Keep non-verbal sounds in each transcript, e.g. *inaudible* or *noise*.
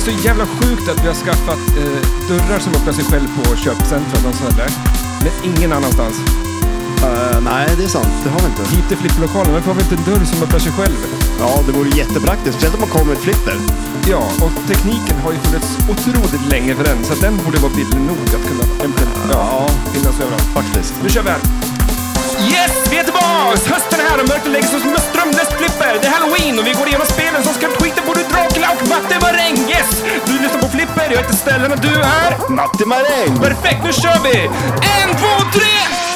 är så jävla sjukt att vi har skaffat eh, dörrar som öppnar sig själv på köpcentrum och sådär. Men ingen annanstans. Eh, nej, det är sant. Det har vi inte. Hit till flipperlokalen, varför har vi inte en dörr som öppnar sig själv? Ja, det vore jättepraktiskt. Speciellt om man kommer med flipper. Ja, och tekniken har ju funnits otroligt länge för den, så den borde vara billig nog att kunna ja, finnas överallt. Faktiskt. Nu kör vi här! Yes, vi är tillbaks! Hösten är här och mörkret lägger sig som en strömlöst flipper. Det är halloween och vi går igenom spelen som skrämt både Dracula och Matte Maräng. Yes! Du lyssnar på Flipper, jag heter Stellan och du är... Matti Maräng! Perfekt, nu kör vi! En, två, tre!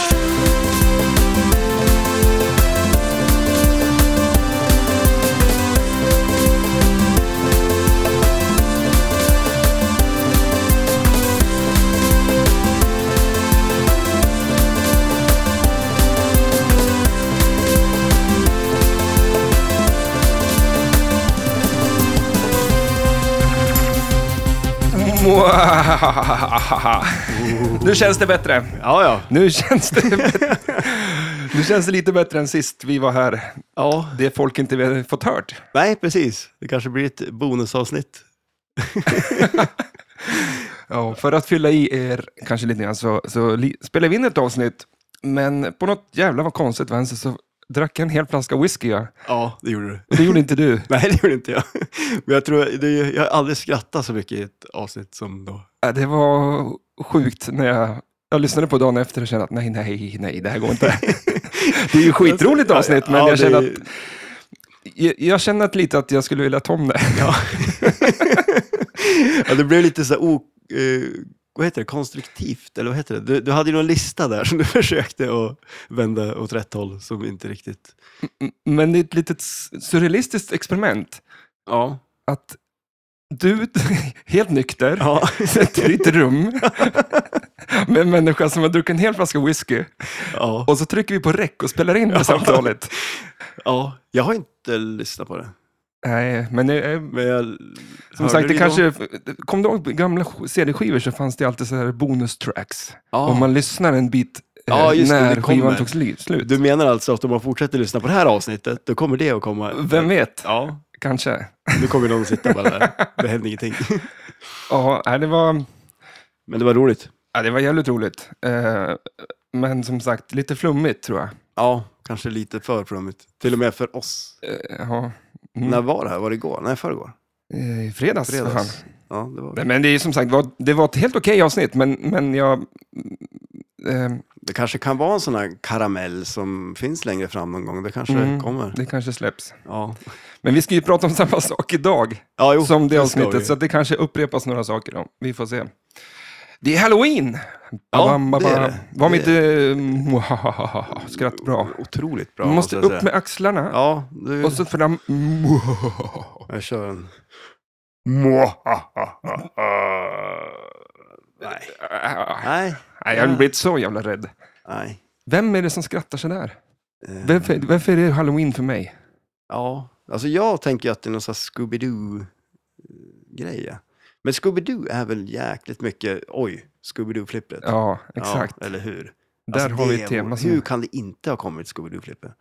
*laughs* Nu känns det bättre. Ja, ja. Nu känns det bättre. Nu känns det lite bättre än sist vi var här. Ja, Det folk inte fått hört. nej precis. Det kanske blir ett bonusavsnitt. *laughs* Ja, för att fylla i er kanske lite grann så, så spelade vi in ett avsnitt. Men på något jävla vad konstigt vänster så drack en hel flaska whisky. Ja. Ja, det gjorde du. Och det gjorde inte du. *laughs* Nej, det gjorde inte jag. Men jag tror, det, jag har aldrig skrattat så mycket i ett avsnitt som då. Det var sjukt när jag, jag lyssnade på dagen efter och kände att nej, nej, nej, det här går inte. *laughs* Det är ju skitroligt avsnitt, men Ja, jag känner att jag, jag känner att lite att jag skulle vilja ta om det. Ja. *laughs* ja, det blev lite så här, o, eh, vad heter det, konstruktivt, eller vad heter det? Du, du hade ju någon lista där som du *laughs* försökte att vända åt rätt håll som inte riktigt... Men det är ett litet surrealistiskt experiment. Ja. Att du, *laughs* helt nykter, Ja. *laughs* sätter i ett rum med en människa som har druckit en hel flaska whisky Ja. och så trycker vi på räck och spelar in det samtalet. ja. Jag har inte lyssnat på det. Nej, men det är, Men jag som sagt, det kanske... Kom du ihåg gamla CD-skivor så fanns det alltid så här bonustracks. Ja. Om man lyssnar en bit eh, Ja, just det, när det kommer. skivan tog slut. Du menar alltså att om man fortsätter lyssna på det här avsnittet, då kommer det att komma? Vem vet? Ja, Kanske. nu kommer någon att sitta bara där. *laughs* Det händer ingenting. Ja, det var... Men det var roligt. Ja, det var jävligt roligt. Eh, men som sagt, lite flummigt tror jag. Ja, kanske lite för flummigt. Till och med för oss. Eh, ja. Mm. När var det här? Var det igår? Nej, förrgår. Eh, I fredags. Fredags. Ja, det var Men det är som sagt, det var ett helt okej avsnitt, men, men jag... Eh, Det kanske kan vara en sån här karamell som finns längre fram någon gång. Det kanske Mm. kommer. det kanske släpps. Ja, Men vi ska ju prata om samma *laughs* sak idag ja jo, som det avsnittet, så det kanske upprepas några saker. Då. Vi får se. Det är halloween! Ja, Babam, det är det. Var Det mitt eh, *laughs* skratt bra? Otroligt bra. Man måste upp med axlarna Ja, du... och så fram... *laughs* Jag kör en... Nej. Nej. Nej, jag har blivit så jävla rädd. Nej. Vem är det som skrattar så där? Eh, Varför, varför är det halloween för mig? Ja, alltså jag tänker att det är någon sån här Scooby-Doo-grej. Men Scooby-Doo är väl jäkligt mycket, oj, Scooby-Doo-flippret. Ja, exakt. Ja, eller hur? Där Alltså, har vi ett tema. Som, Hur kan det inte ha kommit Scooby-Doo-flippet?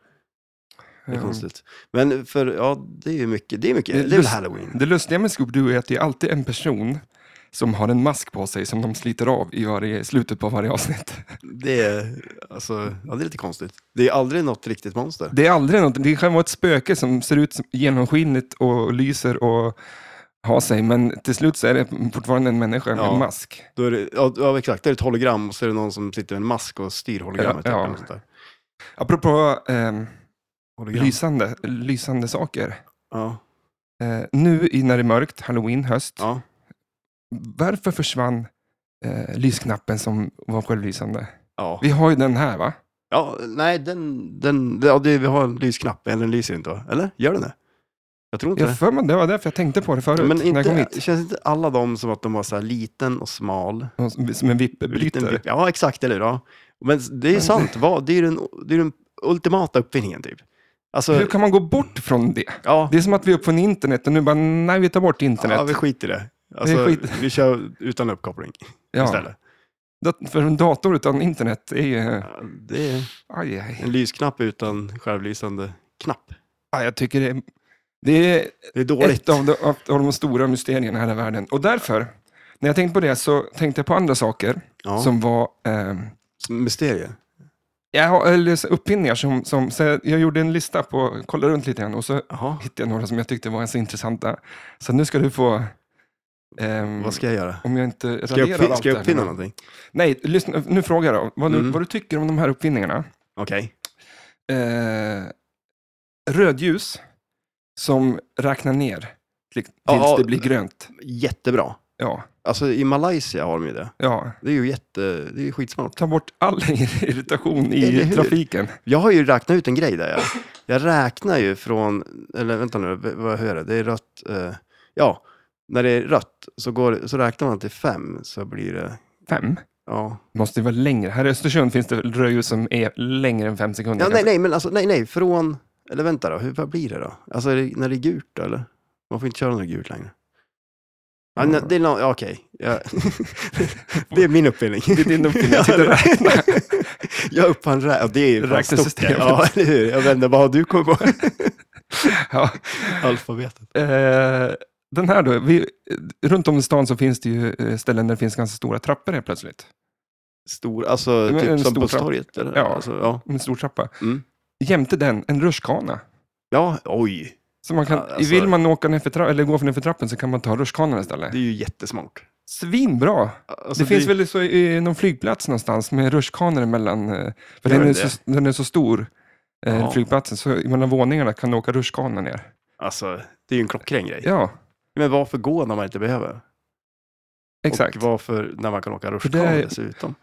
Det är Ja. konstigt. Men för, ja, det är ju mycket, det är mycket, Det det, är väl halloween? Det lustiga med Scooby-Doo är att det är alltid en person som har en mask på sig som de sliter av i varje, slutet på varje avsnitt. Det är, alltså, ja, det är lite konstigt. Det är aldrig något riktigt monster. Det är aldrig något, det kan vara ett spöke som ser ut som genomskinligt och lyser och har sig, men till slut så är det fortfarande en människa med Ja. en mask. Då är det, ja, ja, exakt. Det är ett hologram och så är det någon som sitter med en mask och styr hologrammet. Ja, eller ja. sånt där. Apropå ehm, Hologram. lysande, lysande saker. Ja, Eh, nu när det är mörkt, halloween, höst, ja. varför försvann eh, lysknappen som var självlysande? ja. Vi har ju den här va? Ja, nej, den, den, ja, det, vi har en lysknapp, eller den lyser inte va? Eller? Gör den det? Jag tror inte Jag det. för mig, det var därför jag tänkte på det förut, Men när jag kom inte, hit. känns inte alla de som att de var så här liten och smal? Som som en Liten vippbrytare. vipp- Ja, exakt, eller hur? Ja. Men det är ju sant, vad, det är ju den, det är den ultimata uppfinningen typ. Alltså, Hur kan man gå bort från det? ja, Det är som att vi är uppfunnit internet och nu bara, nej vi tar bort internet. ja, vi skiter i det. Alltså, Vi vi, skiter- kör utan uppkoppling Ja, istället. dat- för en dator utan internet är ju... Ja, det är Aj, aj. en lysknapp utan självlysande knapp. Ja, jag tycker det är, Det är Det är dåligt. ett av de, av de stora mysterierna i hela världen. Och därför, när jag tänkte på det så tänkte jag på andra saker Ja. som var eh, Som Mysterier. ja, eller så uppfinningar. Som, som, så jag jag gjorde en lista på, kollade runt lite grann och så Jaha. hittade jag några som jag tyckte var så intressanta. Så nu ska du få, ehm, Vad ska jag göra? om jag inte Ska jag, raderar allt ska jag där uppfinna någonting? Nej, lyssna, nu frågar jag då. Vad, du, Mm. vad du tycker om de här uppfinningarna. Okej. Eh, rödljus som räknar ner till, tills Ja, det blir grönt. Jättebra. Ja, Alltså i Malaysia har de ju det. ja. Det är ju jätte, det är skitsmart. Ta bort all *laughs* irritation i trafiken. Jag har ju räknat ut en grej där. Jag, jag räknar ju från, eller vänta nu, vad hör jag? Det är rött. Eh, ja, när det är rött så, går, så räknar man till fem så blir det, Fem? ja. Måste ju vara längre. Här i Östersund finns det rödljus som är längre än fem sekunder. ja nej, nej, men alltså nej, nej, från, eller vänta då, hur, vad blir det då? Alltså är det, när det är gult då, eller? Man får inte köra är gult längre. Ja, nej, det är no, okej. Ja. *laughs* det är min uppfinning. Det är din uppfinning. Jag sitter och *laughs* räknar. *laughs* jag uppfann rä- det är. Räknesystemet. Ja, eller hur? Jag vet inte, vad har du kommit på? Ja. Alfabetet. Eh, den här då, vi, runt om i stan så finns det ju eh, ställen där det finns ganska stora trappor helt plötsligt. Stor, alltså typ en som på torget? Eller? Ja. Alltså, ja. En stor trappa. Mm. Jämte den, en rutschkana. ja, oj. Så man kan, alltså- vill man åka ner för tra- eller gå för ner för trappen så kan man ta rutschkanan istället. Det är ju jättesmart. Svinbra! Alltså, det finns väl så i någon flygplats någonstans med rutschkanor emellan. eh, För den är, det så, den är så stor, eh, Ja. flygplatsen, så mellan våningarna kan du åka rutschkana ner. Alltså, det är ju en klockren grej. Ja, Men varför gå när man inte behöver? exakt. Och varför när man kan åka rutschkana det dessutom?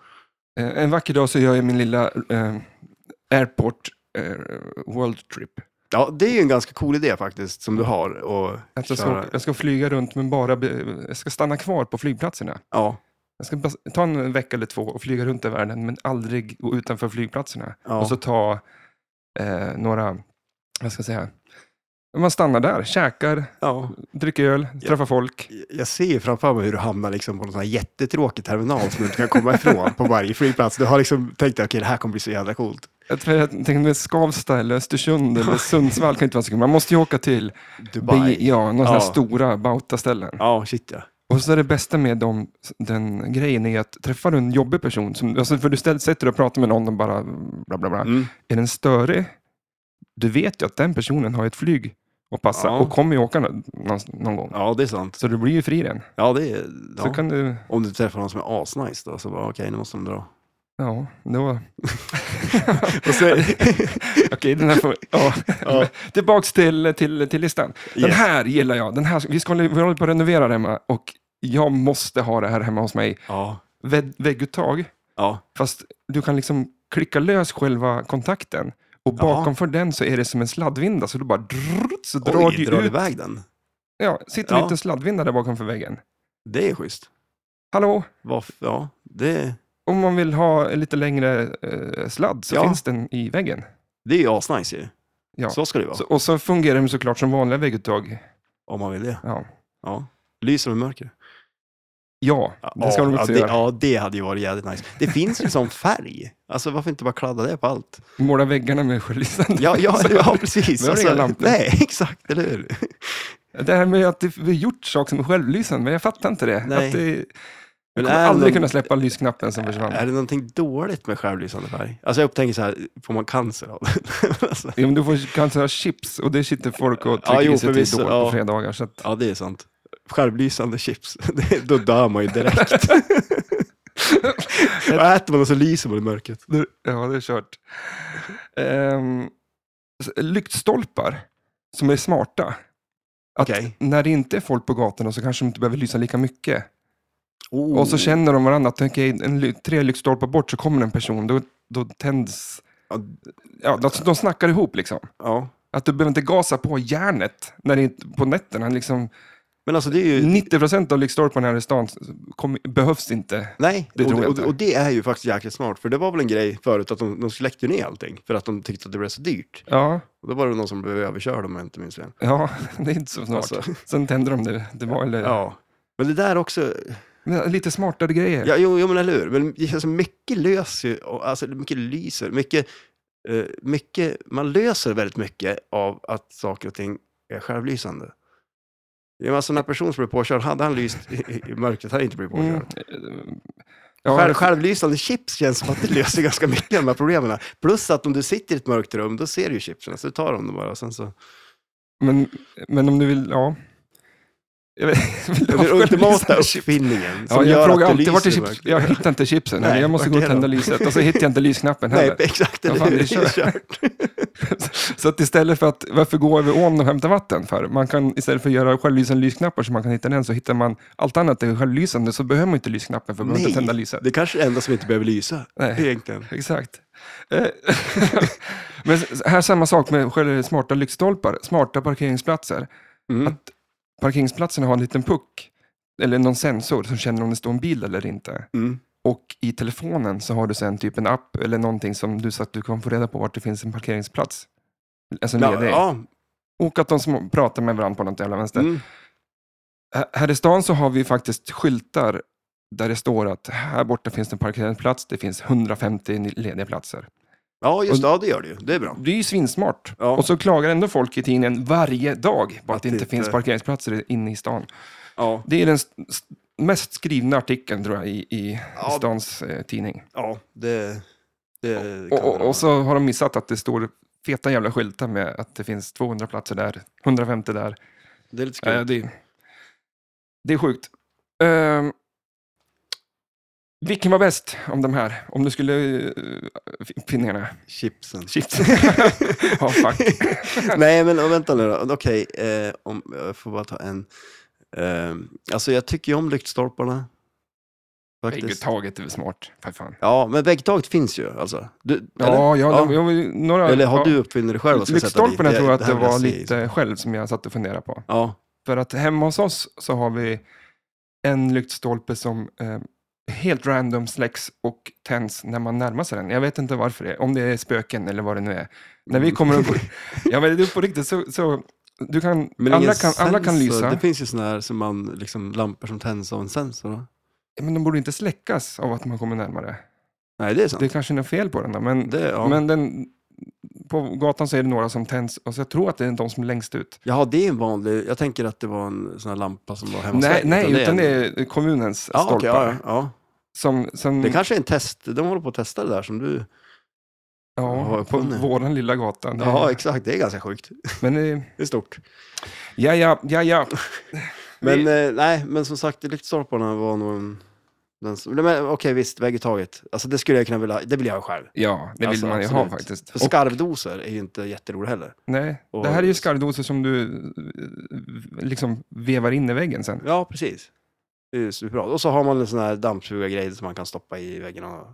Eh, en vacker dag så gör jag min lilla eh, airport world trip. Ja, det är ju en ganska cool idé faktiskt, som du har. Och Att jag, ska, jag ska flyga runt men bara be, jag ska stanna kvar på flygplatserna. Ja, Jag ska ta en vecka eller två och flyga runt i världen men aldrig gå utanför flygplatserna. ja. Och så ta eh, några, vad ska jag säga, man stannar där, käkar, ja. dricker öl, träffar folk. Jag ser ju framför mig hur du hamnar liksom på någon sån här jättetråkig terminal som du inte kan komma ifrån på varje flygplats. Du har liksom tänkt att okej, det här kommer bli så jävla coolt. Jag, tänkte med Skavsta eller Östersund eller *laughs* Sundsvall kan inte vara så kul. Man måste ju åka till Dubai. Be, ja, några Ja. stora bautaställen. Ja, shit ja. Och så är det bästa med dem, den grejen är att träffar du en jobbig person, som, alltså för du ställer, sätter och pratar med någon och bara bla bla bla. Mm. Är den störig, du vet ju att den personen har ett flyg att passa Ja. och kommer ju åka någon, någon gång. Ja, det är sant. Så du blir ju fri den. Ja, det är... Så Ja. kan du, Om du träffar någon som är asnice då, så bara okej, nu måste de dra. Ja, är *laughs* *laughs* Okej, den här får... Ja. Ja. Tillbaks till, till, till listan. Den Yes. här gillar jag. Den här, vi, ska, vi håller på att renovera hemma och jag måste ha det här hemma hos mig. Ja. Vägg- Vägguttag, Ja. fast du kan liksom klicka lös själva kontakten och Jaha. bakom för den så är det som en sladdvinda så du bara drrrt, så drar Oj, du drar du ut. iväg den? Ja, sitter en Ja. liten sladdvinda där bakom för väggen. Det är schysst. Hallå, Varf- ja, det, om man vill ha en lite längre eh, sladd så Ja. finns den i väggen. det är ju asnice ju. Ja. Så ska det vara. Så, och så fungerar den såklart som vanliga vägguttag. Om man vill det. Ja, Ja. Lyser med mörker. ja det ska de ja, också det, göra. ja, det hade ju varit jävligt nice. Det finns ju sån färg. Alltså varför inte bara kladda det på allt? Måla väggarna med självlysande. Ja, ja, *laughs* ja precis. Har inga lampor. nej, *laughs* exakt, eller hur? Det här med att det, vi har gjort saker som är självlysande, men jag fattar inte det. Nej. Att det Men jag kommer aldrig någon- kunna släppa lysknappen som försvann. Är det någonting dåligt med självlysande färg? Alltså jag upptänker så här, får man cancer av det? *laughs* alltså, Ja, men du får kanske ha chips och det sitter folk och Ja, trycker jo, i sig till då på ja. fredagar. Så att, ja, det är sant. Självlysande chips, *laughs* det, då dör man ju direkt. *laughs* Vad äter man och så lyser man i mörkret? ja, det är kört. Um, lyktstolpar som är smarta. Att Okej. när det inte är folk på gatorna så kanske de inte behöver lysa lika mycket. Oh. Och så känner de varandra att okej, en, tre lyktstolpar bort så kommer en person. Då, då tänds... Ja, de, de snackar ihop liksom. ja. Att du behöver inte gasa på järnet när det, är på nätterna. Liksom, Men alltså det är ju... 90% av lyktstolparna här i stan kom, behövs inte. Nej, Det och, jag och, och det är ju faktiskt jäkligt smart. För det var väl en grej förut att de, de släckte ner allting. För att de tyckte att det blev så dyrt. Ja, Och då var det någon som blev överkörd om jag inte minns fel. ja *laughs* det är inte så snart. Alltså, Sen tände de det. Det var eller, ja. Men det där också, Men lite smartare grejer. ja, jo, jo men eller hur. Men alltså, mycket löser alltså mycket lyser, mycket, eh, mycket, man löser väldigt mycket av att saker och ting är självlysande. Det var alltså när person som blev påkörd, hade han lyst i, i, mörkret hade han inte blivit påkörd. Mm. Ja, Själv, självlysande chips känns som att det löser ganska mycket av de här problemen. Plus att om du sitter i ett mörkt rum, då ser du ju chipsen, så du tar dem bara. och Sen så... men, men om du vill, ja. Vet, *laughs* Den ultimata uppfinningen Ja, jag frågar att alltid vart är lyser chips. Jag hittar inte chipsen. Nej, jag måste gå och tända lyset och så hittar jag inte lysknappen Nej, heller. *laughs* exakt. Vad Eller fan, det är kört. *laughs* Så att istället för att, varför gå över ån och hämta vatten för? Man kan istället för att göra självlysande lysknappar så man kan hitta den så hittar man allt annat är självlysande så behöver man inte lysknappen för man behöver inte tända lyset. det är kanske är det enda som inte behöver lysa. Nej. Egentligen. Exakt. Eh, Men här samma sak med smarta lyktstolpar, smarta parkeringsplatser. Mm. Att parkeringsplatserna har en liten puck, eller någon sensor som känner om det står en bil eller inte. Mm. Och i telefonen så har du sen typ en app eller någonting som du så att du kan få reda på vart det finns en parkeringsplats. Alltså Ja, ledig. ja. Och att de små, pratar med varandra på något jävla vänster. Mm. Här i stan så har vi faktiskt skyltar där det står att här borta finns det en parkeringsplats, det finns 150 lediga platser. Ja, just det. Ja, det gör det ju. Det är bra. Det är ju svinsmart. Ja. Och så klagar ändå folk i tidningen varje dag på att, det inte finns parkeringsplatser inne i stan. Ja, Det är den st- st- mest skrivna artikeln tror jag i, i Ja. stans eh, tidning. ja det, det Och, och, och så har de missat att det står feta jävla skyltar med att det finns 200 platser där, 150 där. Det är lite skumt. Eh, det, det är sjukt. Ehm, vilken var bäst om de här? Om du skulle... Uh, finningarna? Chipsen. Chips? *laughs* ja, fuck. Nej, men vänta nu då. Okej, eh, om jag får bara ta en. Eh, alltså jag tycker ju om lyktstolparna. Faktiskt. Är väl smart, för fan. Ja, men väggtaget finns ju alltså. Du, eller? Ja, ja, Ja. jag, några... Eller har ja. du uppfunnit det själv? Lyktstolparna tror jag att det var lite själv som jag satt och funderade på. Ja, För att hemma hos oss så har vi en lyktstolpe som eh, helt random släcks och tänds när man närmar sig den. Jag vet inte varför det är, om det är spöken eller vad det nu är. När vi kommer upp... *laughs* ja, men det är på riktigt så... så du kan, men alla, kan, alla kan sensor. lysa, Det finns ju sådana här som man, liksom, lampor som tänds av en sensor. men de borde inte släckas av att man kommer närmare. Nej, det är sant. Det är kanske är något fel på den då, men, Det, ja. men den, på gatan så är det några som tänds och så jag tror att det är de som är längst ut. Jaha, det är en vanlig, jag tänker att det var en sån här lampa som var hemma Nej, nej utan en- det är kommunens Ja, stolpar. okej, ja, ja. Som, som, Det kanske är en test, de håller på att testa det där som du... ja, på uppfunnit. våran lilla gata. Det- Ja, exakt, det är ganska sjukt. Men eh, *laughs* Det är stort. ja, ja, ja, ja. *laughs* Men Vi- eh, nej, men som sagt, lyktstolparna var nog en... Den, men, okej, visst, vägg i taget. Alltså det skulle jag kunna vilja, det vill jag ha själv. Ja, det vill Alltså, man ju ha absolut. faktiskt. För Och, skarvdoser är ju inte jätteroliga heller. nej, och- det här är ju skarvdoser som du eh, liksom vevar in i väggen sen. Ja, precis. Det är superbra. Och så har man en sån här dammsugargrej som man kan stoppa i väggen. Och...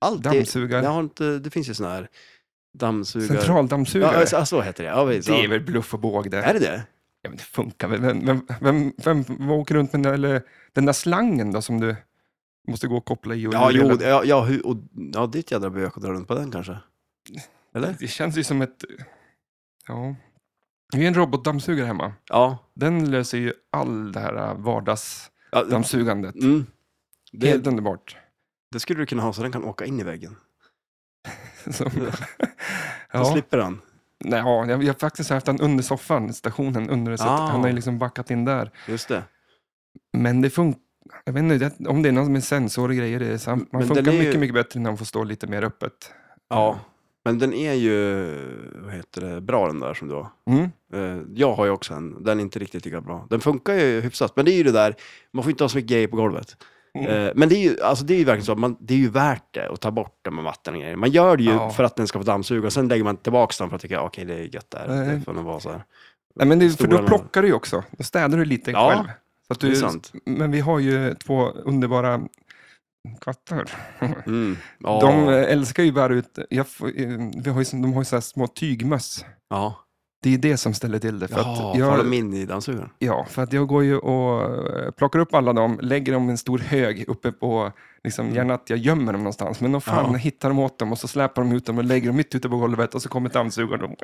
Allt det, Dammsugare. jag har inte, det finns ju sån här dammsugare... Centraldammsugare. Ja, så heter det. Ja, visst. det är väl bluff och båg det. Är det det? Ja, men det funkar väl. Vem, vem, vem, vem, åker runt med den där, eller, den där slangen då som du måste gå och koppla i? Och Ja, jo, ja, ja, och, ja, det är ett jädra bök att dra runt på den kanske. Eller? Det känns ju som ett... Ja. Vi har en robotdammsugare hemma. Ja. Den löser ju all det här ja vardagsdammsugandet. mm. det, Helt underbart. det skulle du kunna ha så den kan åka in i väggen. *laughs* Då ja. slipper den. Nej, ja, jag jag har faktiskt haft den under soffan, stationen under så Ah. Han har ju liksom backat in där. Just det. Men det funkar. Jag vet inte det- om det är något med sensor och grejer. Det är sant. Man Men funkar är ju- mycket, mycket bättre när man får stå lite mer öppet. Ja. Men den är ju, vad heter det, bra den där som du har. Mm. Eh, Jag har ju också en, den är inte riktigt lika bra. Den funkar ju hyfsat, men det är ju det där, man får inte ha så mycket grejer på golvet. Mm. Eh, Men det är ju, alltså det är ju verkligen så, att man, det är ju värt det att ta bort den med vatten och grejer. Man gör det ju Ja. för att den ska få dammsuga, och sen lägger man tillbaka den för att tycka, okej det är gött där. Nej. Det får nog vara så här. Nej, men det, för Stora då plockar du ju också. Då städar du lite Ja, själv. Så att Det är du, sant. men vi har ju två underbara katter. Mm. Ja. De älskar ju bara ut, jag, eh, vi har ju, de har ju så små tygmöss. ja. Det är det som ställer till det. För Jaha, att jag, de in i dammsugaren? Ja, för att jag går ju och eh, plockar upp alla dem, lägger dem i en stor hög uppe på, liksom, Mm. gärna att jag gömmer dem någonstans, men de fan Ja. hittar dem åt dem och så släpar de ut dem och lägger dem mitt ute på golvet och så kommer dammsugaren och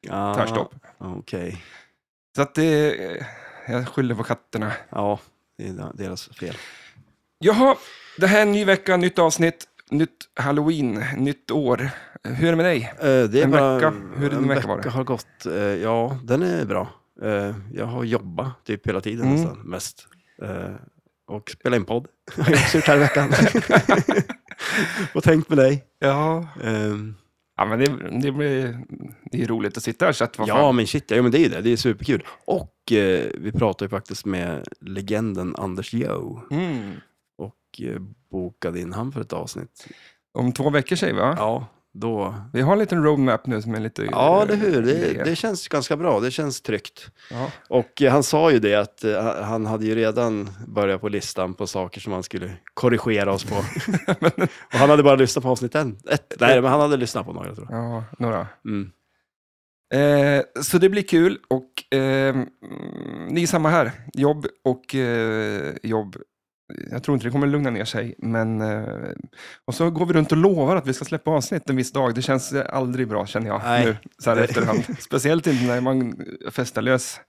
Ja. tar stopp. Okej. Så att det, eh, jag skyller på katterna. Ja, det är deras fel. Jaha, det här är en ny vecka, nytt avsnitt, nytt halloween, nytt år. Hur är det med dig? Eh, Det är En bara, vecka. Hur är din vecka det? har gått. eh, Ja, den är bra. Eh, jag har jobbat typ hela tiden Mm. nästan, mest. Och spelat in podd. *laughs* har jag också gjort här i veckan. *laughs* och tänkt med dig. Ja. Ehm, Ja, men det, det blir det är roligt att sitta här så att ja, fan. men shit, ja, men det är ju det. Det är superkul. Och eh, vi pratar ju faktiskt med legenden Anders Joe Mm. Och eh, bokade in han för ett avsnitt. Om två veckor säger vi va? Ja, då... Vi har en liten roadmap nu som är lite... Ja, det hur. Det, det känns ganska bra. Det känns tryggt. Ja. Och eh, han sa ju det att eh, han hade ju redan börjat på listan på saker som han skulle korrigera oss på. *laughs* och han hade bara lyssnat på avsnitt en, ett. Nej, men han hade lyssnat på några tror jag. ja, några. Mm. Eh, så det blir kul och eh, mm, ni är samma här. Jobb och eh, jobb. Jag tror inte det kommer lugna ner sig, men eh, och så går vi runt och lovar att vi ska släppa avsnitt en viss dag. Det känns eh, aldrig bra känner jag Nej. nu, så här efterhand. *laughs* Speciellt inte när man festar lös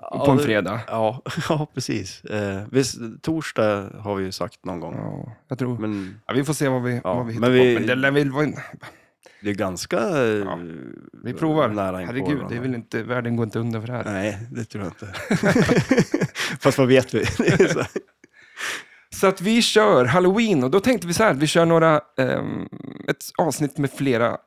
Ja, på en fredag. Ja, *laughs* ja precis. Eh, visst, torsdag har vi ju sagt någon gång. Ja, jag tror. Men Ja, vi får se vad vi, Ja, vad vi hittar men vi- på. Men det lär väl vara det är ganska eh, Ja, Vi provar. nära Herregud, det är väl inte, världen går inte under för det här. Nej, det tror jag inte. *laughs* Fast vad vet vi? Så att vi kör Halloween och då tänkte vi så här, vi kör några, ehm, ett avsnitt med flera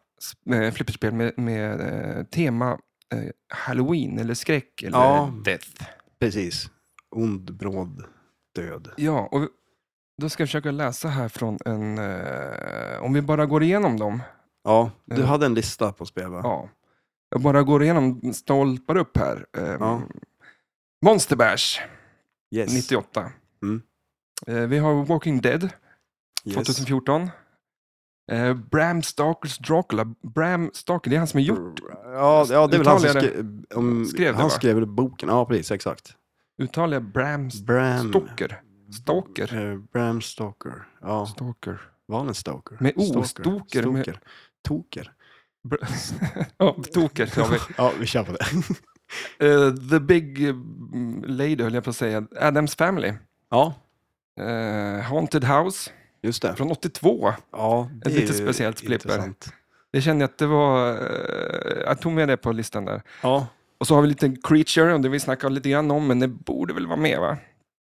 äh, flipperspel med, med eh, tema eh, Halloween eller skräck eller Ja. death. Precis. Ond, bråd, död. Ja, och då ska jag försöka läsa här från en, eh, om vi bara går igenom dem. Ja, du Ja. hade en lista på spel va? Ja. Jag bara går igenom, stolpar upp här. Ehm, Ja. Monster Bash, Yes. 98. Mm. Eh, vi har Walking Dead, Yes. 2014. Eh, Bram Stakers Dracula. Bram Staker, det är han som har gjort, Ja, ja det är väl han som skrev, om, Skrev det, han va? skrev boken. Ja, precis, exakt. uttalar jag Bram Bram... Stoker? Stalker? Eh, Bram Stoker. Ja, Stalker. var han en Stoker? Med O, Stoker. Stoker, med- Stoker. Toker. *laughs* Ja, Toker sa vi. Ja, vi kör på det. Eh, the Big Lady höll jag på att säga. Adams Family. Ja, Eh, Haunted House just det. från 82. Ja, det är lite ju speciellt flipper. intressant. Det kände jag att det var... eh, jag tog med det på listan där. Ja, Och så har vi lite Creature, och det vi snackade lite grann om, men det borde väl vara med va?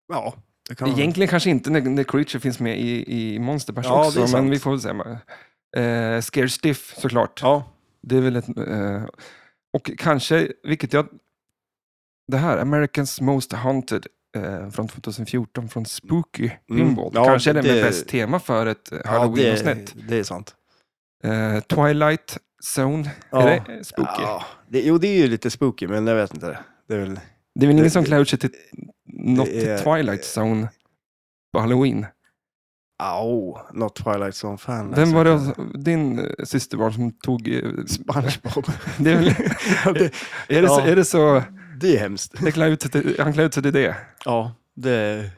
ja. Det kan Egentligen kanske inte när, när Creature finns med i, i Monster Bash Ja, det är också, men vi får väl se. Eh, Scare Stiff såklart. Ja, Det är väl ett... Eh, och kanske, vilket jag... Det här, Americans Most Haunted eh, från 2014 från Spooky Mm. Pinball. Ja, kanske det med det- bäst tema för ett eh, ja halloween-avsnitt. det, det är sant. Eh, Twilight Zone, Ja. är det spooky? Ja, det, jo, det är ju lite spooky, men jag vet inte. Det är väl... Det är väl ingen som klär ut sig till något är- Twilight Zone på halloween? Au, not Twilight Zone-fan. Vem var det din eh, syster var som tog... SpongeBob. *laughs* Det är, väl, *laughs* är, det så, är det så... det är hemskt. Det klär ut sig till, han klär ut sig till det? Ja, det,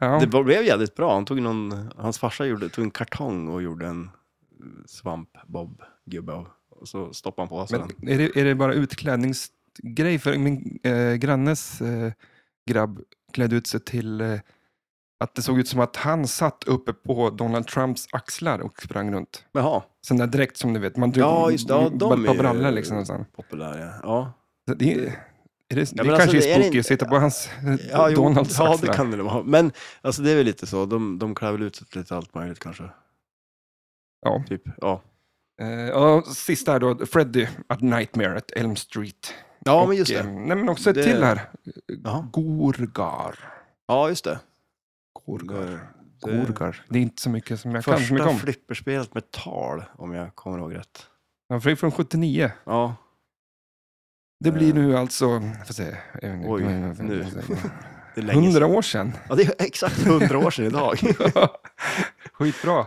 Ja. det blev jävligt bra. Han tog någon, hans farsa gjorde, tog en kartong och gjorde en svamp-bob-gubbe av. Och så stoppade han på sig den. Är det, är det bara utklädningsgrej? För min eh, grannes eh, grabb klädde ut sig till eh, att det såg ut som att han satt uppe på Donald Trumps axlar och sprang runt. Jaha, Sån där dräkt som du vet, man Ja, just det. Ja, de är brallor liksom. Och sånt. populär ja. Så Det, är, det, det men alltså, kanske det är spooky inte- att sitta på hans eh, Ja, jo, Donalds ja, axlar. det kan det vara. Men alltså, det är väl lite så. De, de klär väl ut sig lite allt möjligt kanske. Ja. Typ, ja. Eh, och sista här då, Freddy at Nightmare at Elm Street. Ja, och, men just eh, det. Nej, men också ett Det- till här. Jaha. Gorgar. Ja, just det. Gorgar. Det- Gorgar. Det är inte så mycket som jag kan så mycket Första flipperspelet med tal, om jag kommer ihåg rätt. Ja, för det är från 79. Ja, Det blir Eh. nu alltså, får se. Oj, nu. det är Hundra år sedan. Ja, det är exakt hundra år sedan idag. *laughs* Skitbra.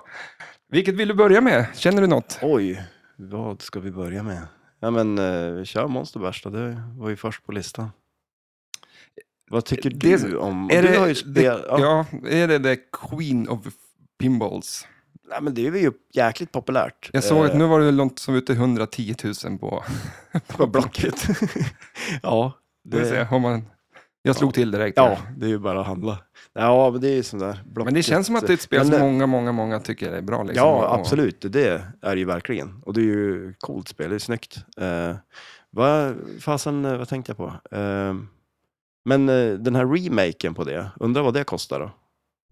Vilket vill du börja med? Känner du något? Oj, vad ska vi börja med? Ja, men eh, vi kör Monster Bash då. Det var ju först på listan. Vad tycker Det- du om... Är du det, ju det, ja. ja, är det the Queen of Pinballs? Nej, men det är ju jäkligt populärt. Jag såg att Eh, nu var det något som ute 110 000 på, *laughs* på Blocket. *laughs* ja, Det säga, om man, jag slog till direkt. ja, det är ju bara att handla. Ja, men det är ju sån där Blocket. Men det känns som att det är ett spel Men som det- många, många, många tycker är bra. Liksom. Ja, absolut. Det är det ju verkligen. Och det är ju coolt spel, det är snyggt. Eh, Vad fasen, eh, vad tänkte jag på? Ehm, men eh, den här remaken på det, undrar vad det kostar då?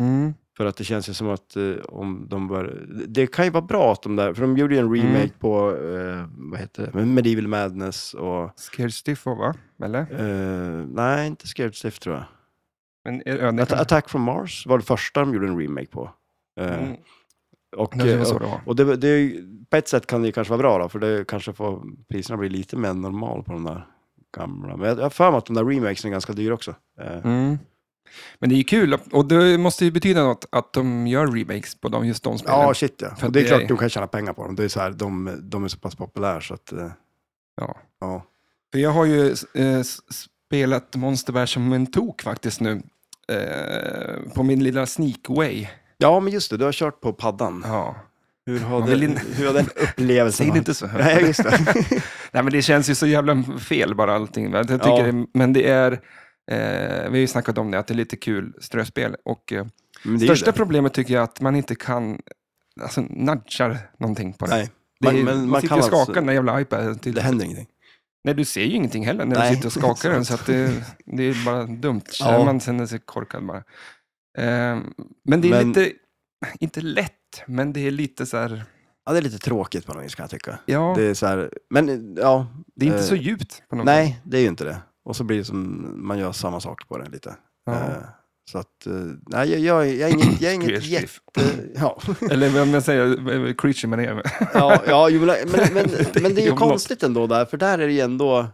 Mm. För att det känns ju som att eh, om de bör... Det kan ju vara bra att de där, för de gjorde ju en remake Mm. på, eh, vad heter det, Medieval Madness och... Scared Stiff va? Eller? eh, nej, inte Scared Stiff tror jag. Men, är- ja, det Att, kan- Attack from Mars var det första de gjorde en remake på. Eh, Mm. och, Det var eh, så det var. och det, det, är ju- på ett sätt kan det ju kanske vara bra då, för det kanske får priserna bli lite mer normal på de där gamla. Men jag jag har för mig att de där remakesen är ganska dyra också. Eh, Mm. Men det är ju kul, och det måste ju betyda något att de gör remakes på de, just de spelen. Ja, shit ja. För Och det är klart de kan tjäna pengar på dem. Det är så här, de, de är så pass populära så att... eh, Ja. Ja. För jag har ju eh, spelat Monster Bash som en tok faktiskt nu. Eh, på min lilla Sneakway. ja, men just det. Du har kört på paddan. Ja. Hur har, vill in- hur har den *laughs* upplevelsen Säg det inte så högt. Nej, just det. *laughs* Nej, men det känns ju så jävla fel bara allting. Jag tycker Ja. men det är, vi har ju snackat om det, att det är lite kul ströspel. Och eh, det är största det. problemet tycker jag att man inte kan, alltså nudgar någonting på det. Nej, det är, man, man, men man sitter och skakar alltså, den där jävla iPaden. Till, det händer ingenting. Nej, du ser ju ingenting heller när Nej, du sitter och skakar den, så det, det är bara dumt. *laughs* Ja. Man känner sig korkad bara. Eh, men det är Men- lite, inte lätt, men det är lite så här, Ja, det är lite tråkigt på något vis kan jag tycka. ja, Det det, är så här, men ja. är inte eh, så djupt på något sätt. Nej, det är ju inte det. Och så blir det som, man gör samma sak på det lite. Ja. Eh, Så att, eh, nej, jag, jag, jag är inget, jag är inget jätte... Ja, *laughs* Eller vad man säger, creature man är. ja, ja men, *laughs* men, men, men det är ju konstigt ändå där, för där är det ju ändå...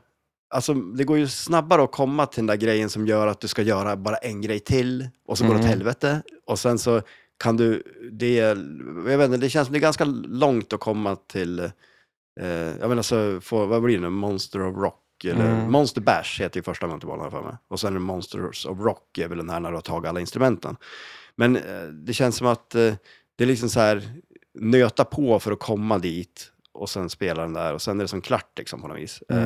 Alltså, det går ju snabbare att komma till den där grejen som gör att du ska göra bara en grej till och så går det åt Mm. helvete. Och sen så kan du... Det, jag vet inte, det känns som det är ganska långt att komma till... Eh, jag menar så, få, vad blir det nu? Monster of Rock? Eller Mm. Monster Bash heter ju första multibollen för mig. Och sen är det Monsters of Rock är väl den här när du har tagit alla instrumenten. Men eh, det känns som att eh, det är liksom så här, nöta på för att komma dit och sen spela den där och sen är det som klart liksom på något vis. Eh,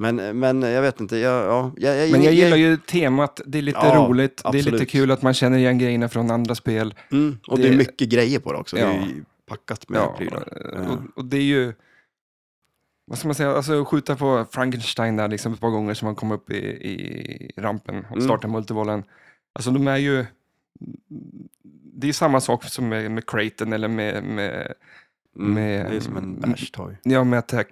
Mm. Men, men jag vet inte, jag, ja, jag, jag, Men jag gillar ju temat, det är lite Ja, roligt, det är lite absolut. kul att man känner igen grejerna från andra spel. Mm, och det, är det- mycket grejer på det också, det är Ja. ju packat med Ja, prylar. och, och det är ju, vad ska man säga, alltså skjuta på Frankenstein där liksom ett par gånger som man kommer upp i, i rampen och Mm. startar multibollen. Alltså de är ju, det är samma sak som med, med Creighton eller med, med, Mm, med- det är som en bash-toy. ja, med Attack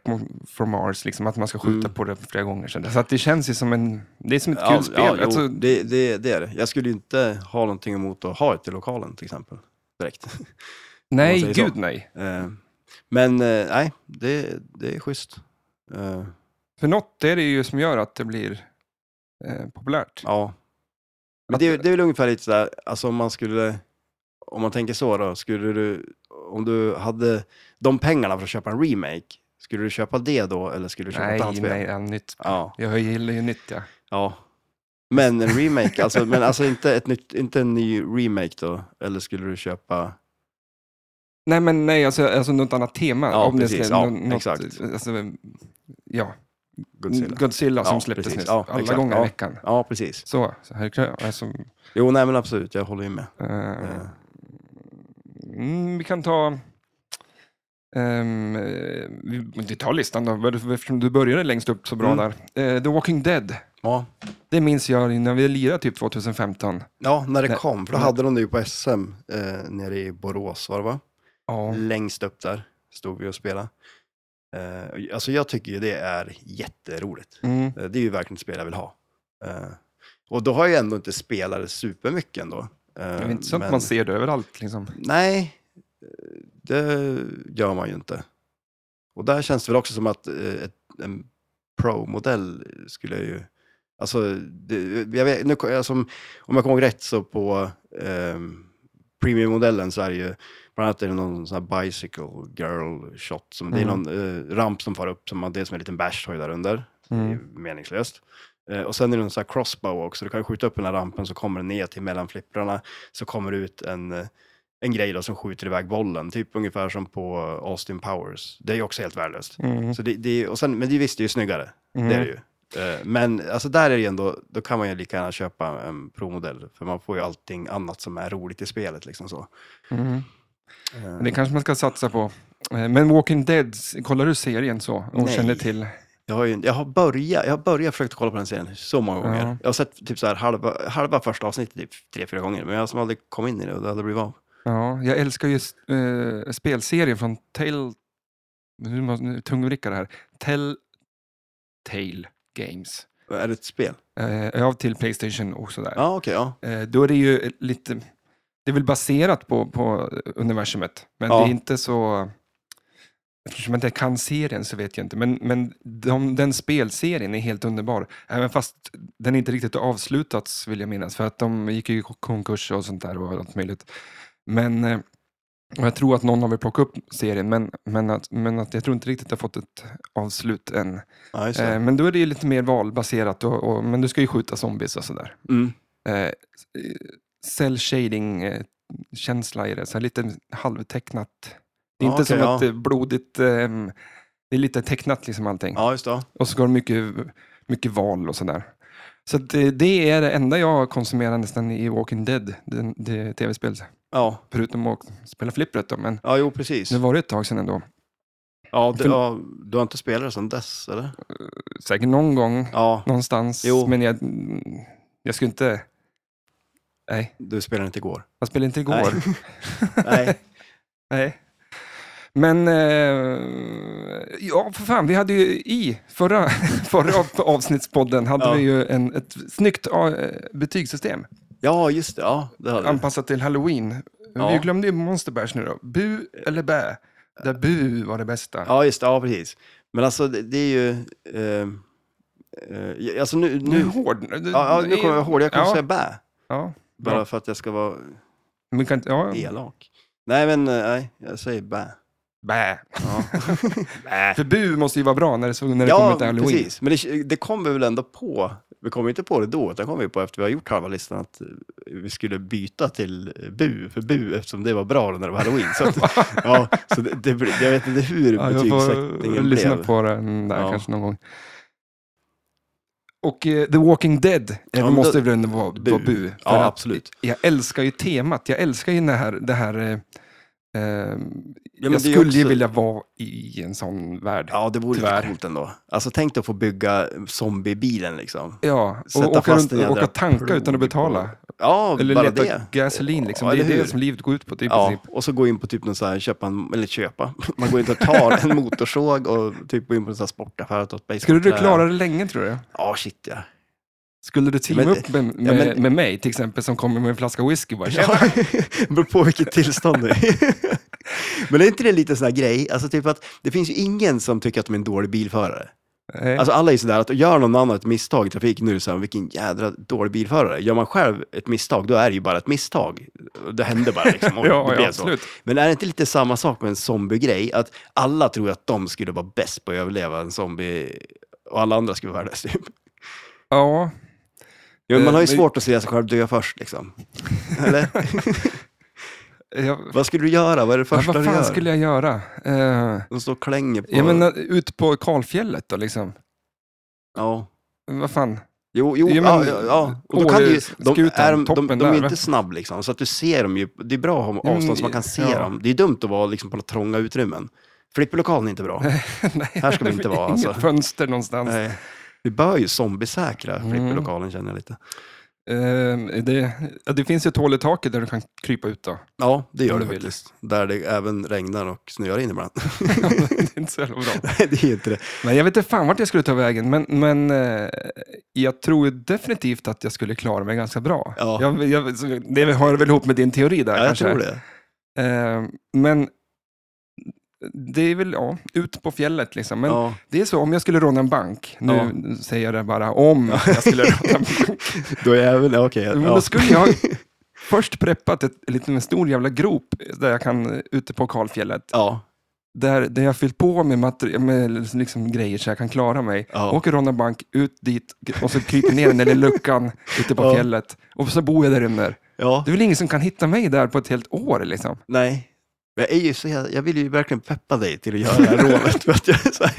from Mars, liksom, att man ska skjuta Mm. på det flera gånger. Så så att det känns ju som en, det är som ett Ja, kul spel. ja, jo, alltså, det, det, det är det. Jag skulle ju inte ha någonting emot att ha ett i lokalen till exempel. Direkt. *laughs* nej, säger så. gud nej. Eh, Men eh, nej, det, det är schysst. Eh, För något är det ju som gör att det blir eh, populärt. Ja. Men det, är- det är väl ungefär lite sådär, alltså om man skulle, om man tänker så då, skulle du, om du hade de pengarna för att köpa en remake, skulle du köpa det då eller skulle du köpa ett annat Nej, spel? nej, ja, nytt. Ja, Jag gillar ju nytt, ja. ja. Men en remake, alltså, men alltså inte, ett nytt, inte en ny remake då, eller skulle du köpa, Nej, men nej, alltså, alltså något annat tema. Ja, det precis. ska- Ja, nå- något, exakt. Alltså, ja, Godzilla? Godzilla som Ja, släpptes nyss. Ja, alla exakt. gånger Ja. i veckan. Ja, precis. Så, så här, alltså, Jo, nej men absolut, jag håller ju med. eh, Eh, mm, vi kan ta... eh, vi, vi tar listan då, eftersom du började längst upp så bra Mm. där. Eh, The Walking Dead, Ja. det minns jag när vi lirade typ 2015. ja, när det kom, för då Nej. hade de det ju på SM eh, nere i Borås, var det va? Ja. längst upp där stod vi och spelade. Eh, alltså jag tycker ju det är jätteroligt. Mm. Eh, det är ju verkligen ett spel jag vill ha. Eh, och då har jag ändå inte spelat det supermycket ändå. Eh, Det är inte så att men- man ser det överallt. Liksom. Nej, det gör man ju inte. Och där känns det väl också som att ett, en Pro-modell skulle ju... Alltså, det, jag vet, nu, alltså, om jag kommer ihåg rätt så på eh, Premium-modellen så är det ju, bland annat är det någon sån här bicycle girl shot, som, det är Mm. någon eh, ramp som far upp, som man, det är som en liten bash där under. Det är Mm. meningslöst. Eh, och sen är det en sån här crossbow också, du kan skjuta upp den här rampen så kommer den ner till mellan flipprarna, så kommer det ut en, eh, en grej då som skjuter iväg bollen, typ ungefär som på Austin Powers. Det är ju också helt värdelöst. Mm. Så det, det, och sen, men det, visst, det är ju snyggare, Mm. det är det ju. Eh, Men alltså där är det ändå, då kan man ju lika gärna köpa en provmodell, för man får ju allting annat som är roligt i spelet liksom så. Mm. Eh, Men Det kanske man ska satsa på. Eh, Men Walking Dead, kollar du serien så? Och Nej. känner till? Jag har, ju, jag har börjat, jag har börjat försökt kolla på den serien så många gånger. Ja. Jag har sett typ så här halva, halva första avsnittet typ tre, fyra gånger, men jag har som aldrig kommit in i det och det hade blivit av. Ja, jag älskar ju uh, spelserien från Tell... Nu måste tungvricka det här. Telltale Games. Är det ett spel? Uh, ja, till Playstation och sådär. Ja, okej, ja. Eh, då är det ju lite, det är väl baserat på, på universumet, men Ja. det är inte så, eftersom jag inte kan serien så vet jag inte, men, men de, den spelserien är helt underbar, även fast den inte riktigt har avslutats vill jag minnas, för att de gick i konkurs och sånt där och allt möjligt. Men eh, och jag tror att någon har väl plockat upp serien, men, men, att, men att jag tror inte riktigt har fått ett avslut än. Eh, men då är det ju lite mer valbaserat, och, och, men du ska ju skjuta zombies och sådär Mm. eh, cell shading eh, känsla i det, så här lite halvtecknat. Det är Ja, inte okej, som ja. att det är blodigt, ehm, det är lite tecknat liksom allting. Ja, just det. Och så går det mycket, mycket val och sådär. Så det, det är det enda jag konsumerar nästan i Walking Dead, det, det tv-spel. Ja, Förutom att spela flippret då, men ja jo precis. det var det ett tag sedan ändå. Ja, För- ja, du har inte spelat det sedan dess, eller? Säkert någon gång, Ja, någonstans, Jo. men jag, jag skulle inte... Nej, du spelade inte igår. jag spelade inte igår. *laughs* Nej. Nej. Men, eh, ja för fan, vi hade ju i förra, *laughs* förra av- avsnittspodden hade Ja. vi ju en, ett snyggt eh, betygssystem Ja, just det. Ja, det hade anpassat till halloween. Ja. Vi glömde ju Monster Bash nu då. Bu eller bä? Där bu var det bästa. Ja, just det. Ja, precis. Men alltså, det, det är ju... Eh, eh, alltså nu... Nu är nu du hård. Du- ja, ja, nu kommer jag ihåg. Jag kommer ja, säga bä. Ja, Bara bra. för att jag ska vara Men kan inte, ja, elak. Nej, men eh, nej, jag säger bä. bä. Ja. *laughs* bä. För bu måste ju vara bra när det, när det kommer Ja, till halloween. precis. Men det, det kom vi väl ändå på. Vi kom inte på det då, utan kom vi på efter vi har gjort halva listan att eh, vi skulle byta till eh, bu, för bu, eftersom det var bra när det var halloween. Så, att, *laughs* ja, så det, det, jag vet inte hur Ja, jag får betygssättningen lyssna blev. på den där Ja. kanske någon gång. Och eh, The Walking Dead Ja, måste då- väl ändå vara bu. Bu. Ja, att absolut. Jag älskar ju temat. Jag älskar ju det här... Det här eh, men jag det skulle ju också- vilja vara i en sån värld. Ja, det vore Tyvärr. lite coolt ändå. Alltså tänk dig att få bygga zombiebilen liksom. Ja, Sätta och åka, fast runt, åka tanka utan att betala. Ja, Eller bara leta det. gasolin liksom. Ja, det är det som livet går ut på. Typ, Ja, princip. och så gå in på typ någon så här, köpa en, eller köpa, *laughs* man går in och tar en motorsåg och typ gå in på en sån här sportaffär och. Skulle du klara det länge tror du? Ja, shit ja. Skulle du teama Men- upp med, med, ja, men- med mig till exempel som kommer med en flaska whisky? Bara, ja. *laughs* Beror på vilket tillstånd det är. *laughs* Men är inte det lite sån här grej, alltså typ att det finns ju ingen som tycker att de är en dålig bilförare. Nej. Alltså alla är sådär att gör någon annan ett misstag i trafiken, nu är det vilken jädra dålig bilförare. Gör man själv ett misstag, då är det ju bara ett misstag. Det händer bara liksom. *laughs* och det ja, ja, så. absolut. Men är det inte lite samma sak med en zombie-grej? Att alla tror att de skulle vara bäst på att överleva en zombie och alla andra skulle vara värdelös typ. Ja, Jo, man har ju Eh, men- svårt att se sig själv dö först liksom. Eller? *laughs* jag, vad skulle du göra? Vad är det första vad du fan gör? skulle jag göra? Uh, De står och klänger på... jag menar, ut på kalfjället då liksom. Ja. Vad fan? Jo, jo Ja, men, ja, ja. Och då kan ju- de, är de, de, de, är inte snabb liksom, så att du ser dem ju. Det är bra att ha avstånd så man kan se ja. dem. Det är dumt att vara liksom på trånga utrymmen. Flipperlokalen är inte bra. *laughs* Nej, Här ska vi inte vara, Inget alltså. fönster någonstans. Nej. Vi bör ju zombiesäkra Mm. flipperlokalen känner jag lite. Eh, det, det finns ju ett hål i taket där du kan krypa ut då. Ja, det gör Om det du vill. faktiskt. Där det även regnar och snöar in ibland. *laughs* *laughs* det är inte så jävla bra. Nej, det är inte det. Men jag vet inte fan vart jag skulle ta vägen, men, men eh, jag tror ju definitivt att jag skulle klara mig ganska bra. Ja. Jag, jag, det hör väl ihop med din teori där Ja, jag kanske. tror det. Eh, men det är väl, ja, ut på fjället liksom. Men Ja. det är så, om jag skulle råna en bank, nu säger jag det bara om jag skulle råna en bank. *laughs* Då är jag ja, okej. Men ja. då skulle jag först preppat ett, en liten stor jävla grop där jag kan, ute på kalfjället, Ja, där, där jag fyllt på med, materi- med liksom grejer så jag kan klara mig. ja. Åker råna bank, ut dit och så kryper ner den där luckan ute på Ja. fjället. Och så bor jag där under. ja. Det är väl ingen som kan hitta mig där på ett helt år liksom. Nej. Jag, är ju så, jag, jag vill ju verkligen peppa dig till att göra det här rånet. För att jag, så här,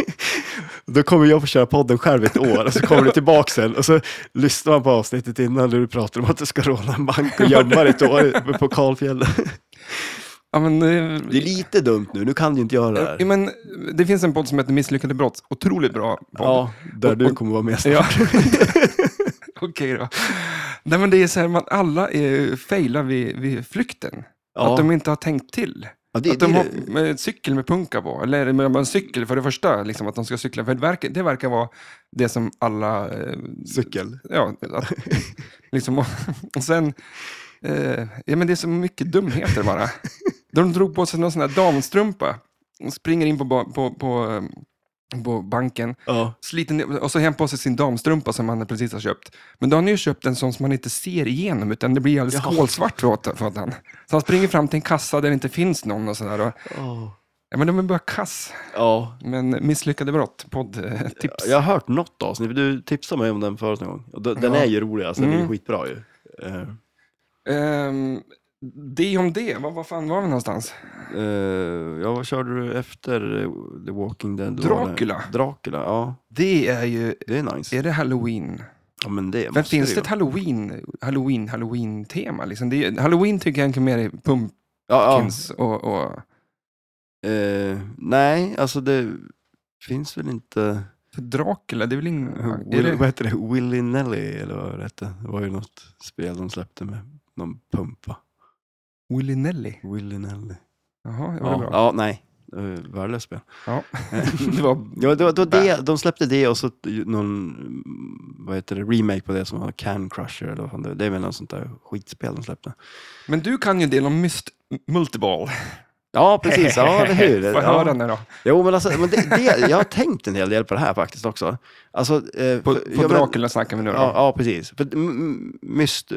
då kommer jag få köra podden själv ett år och så kommer du tillbaka sen och så lyssnar man på avsnittet innan du pratar om att du ska råna en bank och gömma dig ett år på Karlfjället. Ja, men, eh, Det är lite dumt nu, nu kan du inte göra det ja, här. men, det finns en podd som heter Misslyckade brott. Otroligt bra podd. Ja, där Och- du kommer vara med Ja. snart. *laughs* Okej då. Nej, men det är så här, man, alla är failar vid, vid flykten. Ja. Att de inte har tänkt till. Ja, det, att de det, har med en cykel med punka på. Eller med en cykel för det första, liksom, att de ska cykla. För det verkar, det verkar vara det som alla... Eh, cykel. ja, att, *laughs* liksom, och, och sen... Eh, ja, men det är så mycket dumheter bara. De drog på sig någon sån här damstrumpa. Och springer in på, ba- på, på, eh, på banken. Ja. Sliter ner, och så hem på sig sin damstrumpa som han precis har köpt. Men då har han ju köpt en sån som man inte ser igenom, utan det blir alldeles Jaha. kolsvart för, att- för att han. Så han springer fram till en kassa där det inte finns någon och sådär. Och, Åh. ja, men de är bara kass. ja. Men misslyckade brott, poddtips. Jag har hört något avsnitt, du tipsade mig om den förut någon gång. Den Ja. är ju rolig, alltså, den är ju Mm. skitbra ju. Eh, Ehm, det om det, vad, vad fan var vi någonstans? eh, ja, vad körde du efter eh, The Walking Dead? Det? Dracula. Dracula, ja. Det är ju, Det är nice. är det halloween? Ja, men det Men finns ju det ett halloween, halloween, halloween-tema? Liksom? Det är, halloween tycker jag egentligen mer är Ja, pumpkins och, och ja. Eh, nej, alltså det finns väl inte... för Dracula, det är väl ingen... Är Will, det, Vad heter det? Willy Nelly, eller vad det hette? Det var ju något spel de släppte med någon pumpa. Willy Nelly? Willy Nelly. Jaha, det var Ja, bra. ja nej. Värdelöst spel. Ja. *laughs* det var... *laughs* Ja, det var, det var det, de släppte det och så någon, vad heter det, remake på det som var Can Crusher eller vad fan det Det är väl något sånt där skitspel de släppte. Men du kan ju en del om myst multiball. Ja, precis. Ja, eller hur? *laughs* Få Ja. höra nu då. Jo, men alltså, men det, det, jag har tänkt en hel del på det här faktiskt också. Alltså, eh, På, på ja, Dracula snackar vi nu då. Ja, ja, precis. För Myst,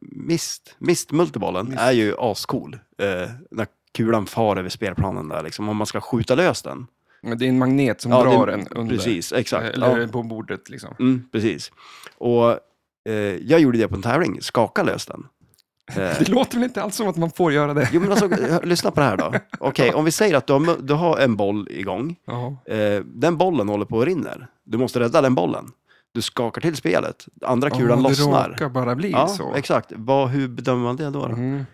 mist, mist multibollen Mist. är ju ascool. Eh, när kulan far över spelplanen där, liksom, om man ska skjuta lös den. Men det är en magnet som Ja, drar en under. Precis, exakt. Eller Ja. på bordet liksom. Mm, precis. Och eh, jag gjorde det på en tävling, skaka lös den. Eh, Det låter väl inte alls som att man får göra det? jo, men alltså, lyssna på det här då. Okej, om vi säger att du har, du har en boll igång. Eh, den bollen håller på att rinner. Du måste rädda den bollen. Du skakar till spelet. Andra kulan Ja, det lossnar. råkar bara bli Ja, så. exakt. Vad, hur bedömer man det då? då? Mm.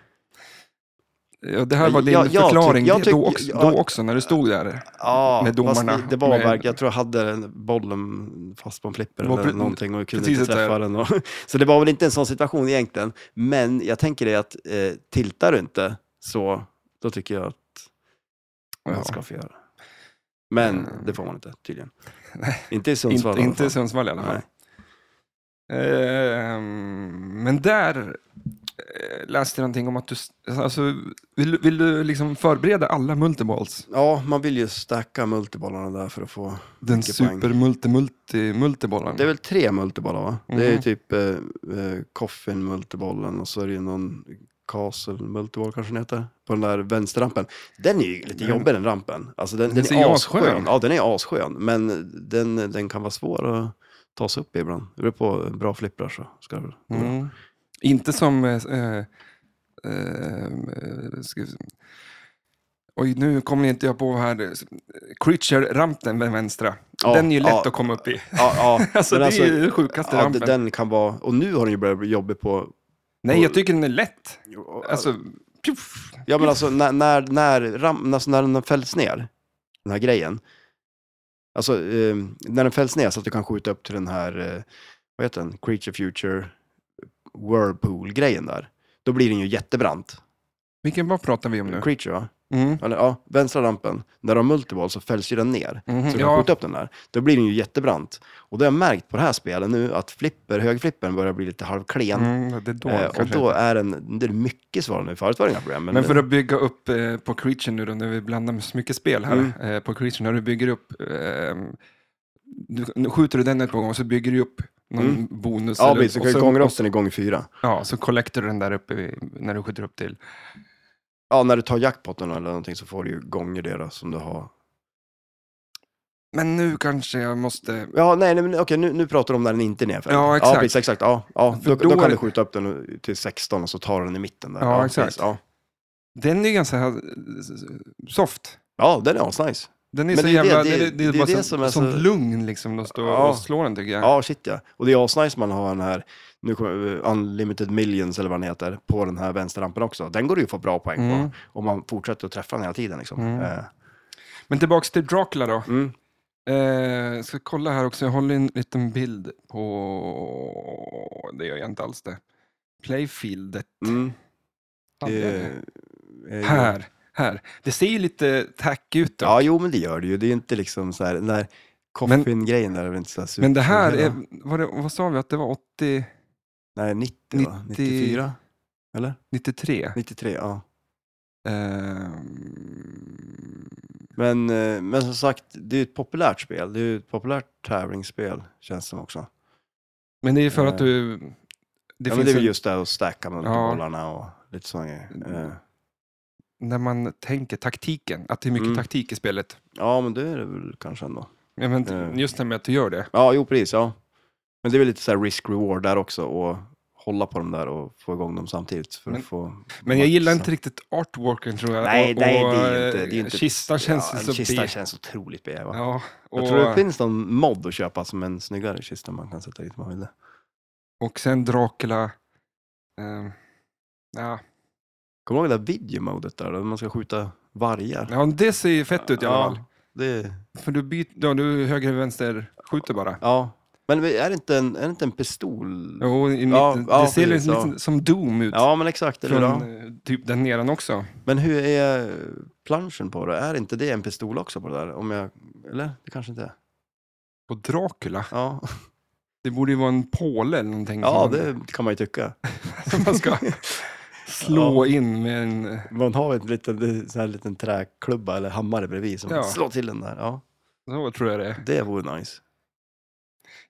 Ja, det här var din Jag- jag förklaring tyck- jag det- då, tyck- också, då också, när du stod där. Ja, Med domarna. det, var Med- verkligen, jag tror jag hade bollen fast på en flipper eller pre- någonting och kunde inte träffa den. Och, *laughs* så det var väl inte en sån situation egentligen. Men jag tänker det att eh, tiltar du inte så då tycker jag att man Ja. ska få göra. Men Mm. det får man inte tydligen. Nej. *laughs* Inte i Sundsvall Inte, i alla inte i fall. Sundsvall i alla fall. Ehm, men där eh, läste jag någonting om att du, alltså, vill, vill du liksom förbereda alla multiballs? Ja, man vill ju stacka multibollarna där för att få... Den Mycket poäng. super multi multi multibollen. Det är väl tre multibollar va? Det är ju Mm. typ eh, eh, Coffin multibollen och så är det ju någon Castle multiboll kanske den heter. På den där vänsterrampen. Den är ju lite Den- jobbig den rampen. Alltså den, Den den, är asskön. asskön. Ja, den är asskön. Men den, den kan vara svår att ta sig upp i ibland. Det beror på bra flipprar så ska det väl. Mm. Inte som... Eh, eh, eh, se. oj, nu kommer inte jag på här. Creature-rampen med vänstra. Ja, den är ju lätt ja. att komma upp i. Ja. *laughs* Alltså, det är ju den sjukaste rampen. den kan vara, och nu har den ju börjat bli jobbig på... Nej, jag tycker den är lätt. Alltså, pjuff. Ja men alltså när, när, när, ram, alltså, när den fälls ner, den här grejen. Alltså eh, när den fälls ner så att du kan skjuta upp till den här, eh, vad heter den, Creature Future Whirlpool-grejen där. Då blir den ju jättebrant. Vilken, vad pratar vi om nu? Creature va? Mm. Eller ja, vänstra rampen. När du har multiball så fälls ju den ner. Mhm, Så du kan ja. skjuta upp den där. Då blir den ju jättebrant. Och då har jag märkt på det här spelet nu att flipper, högflippern börjar bli lite halvklen. Mm, det är då, Eh, och då är den, det är mycket svårare nu. Förut var det inga problem. Men för att bygga upp eh, på Creature nu då, när vi blandar med så mycket spel här, Mm. eh, på Creature, när du bygger upp, eh, du, skjuter du den ett par gånger så bygger du upp någon Mm. bonus. Ja, precis. Kan du och upp den i gånger fyra. Ja, så collectar du den där uppe i, när du skjuter upp till. Ja, när du tar jackpotten eller någonting så får du ju gånger det då, som du har. Men nu kanske jag måste... Ja, nej, nej men okej, nu, nu pratar du om när den inte är nedfälld. Ja, exakt. Ja, precis, exakt. Ja, ja. Då, då då kan du skjuta upp den till 16 och så tar du den i mitten där. Ja, exakt. precis, Ja. Den är ganska eh, soft. ja, den är asnice. Den är Men så det är jävla... det- Det, det, är det bara det som är sånt så- lugn liksom att stå Ja. och slå den tycker jag. Ja, shit ja. Och det är asnice man har den här, nu kommer eh, Unlimited Millions eller vad den heter, på den här vänsterrampen också. Den går det ju att få bra poäng Mm. på. Om man fortsätter att träffa den hela tiden liksom. Mm. Eh, Men tillbaks till Dracula då. mm. Eh, jag ska kolla här också, jag håller en liten bild på... Det gör jag inte alls det. Playfieldet. Mm. Är ju- Här, här. Det ser ju lite tack ut. dock. Ja, jo men det gör det ju. Det är ju inte liksom så här, den där coffin-grejen där är väl inte så här super- Men det här, Ja. är, vad, det, vad sa vi att det var? 80, Nej, 90 va? 90 94? Eller? 93? 93, ja. Ehm, Men, eh, men som sagt, det är ju ett populärt spel. Det är ju ett populärt tävlingsspel, känns det som också. men det är för att Eh, du... Det ja, men finns det är väl en, just det här att stacka multibollarna och lite sådana grejer. När man tänker taktiken, att det är mycket Mm. taktik i spelet. Ja, men det är det väl kanske ändå. Ja, men Eh. Just det med att du gör det. Ja, jo precis, ja. Men det är väl lite så här risk-reward där också, och hålla på dem där och få igång dem samtidigt. För Men- att få Men jag gillar inte riktigt artworken tror jag. Nej, och, nej, det är ju inte... Det är ju inte Kistan känns ja, så Kistan B. känns otroligt B, va? Ja, och, Jag tror det finns någon mod att köpa som en snyggare kista man kan sätta dit om man vill det. och sen Dracula. ehm, ja. Kommer du ihåg det där videomodet där, där man ska skjuta vargar? ja, det ser ju fett ut i alla fall. det, För du, byter, ja, du höger, vänster, skjuter bara. ja. Men är det inte en, är det inte en pistol? Jo, i Ja, mitten, ja, det ser precis, lite, ja. som Doom ut. Ja, men exakt. Eller från eh, typ den nedan också. Men hur är planschen på det? Är inte det en pistol också på det där? Om jag, eller? Det kanske inte är. Och Dracula, Ja, det borde ju vara en påle eller någonting. ja det kan man ju tycka. *laughs* man ska *laughs* slå in med en... Man har en liten, sån här liten träklubba eller hammare bredvid som Ja. slår till den där. Ja, Så tror jag det är. det vore nice.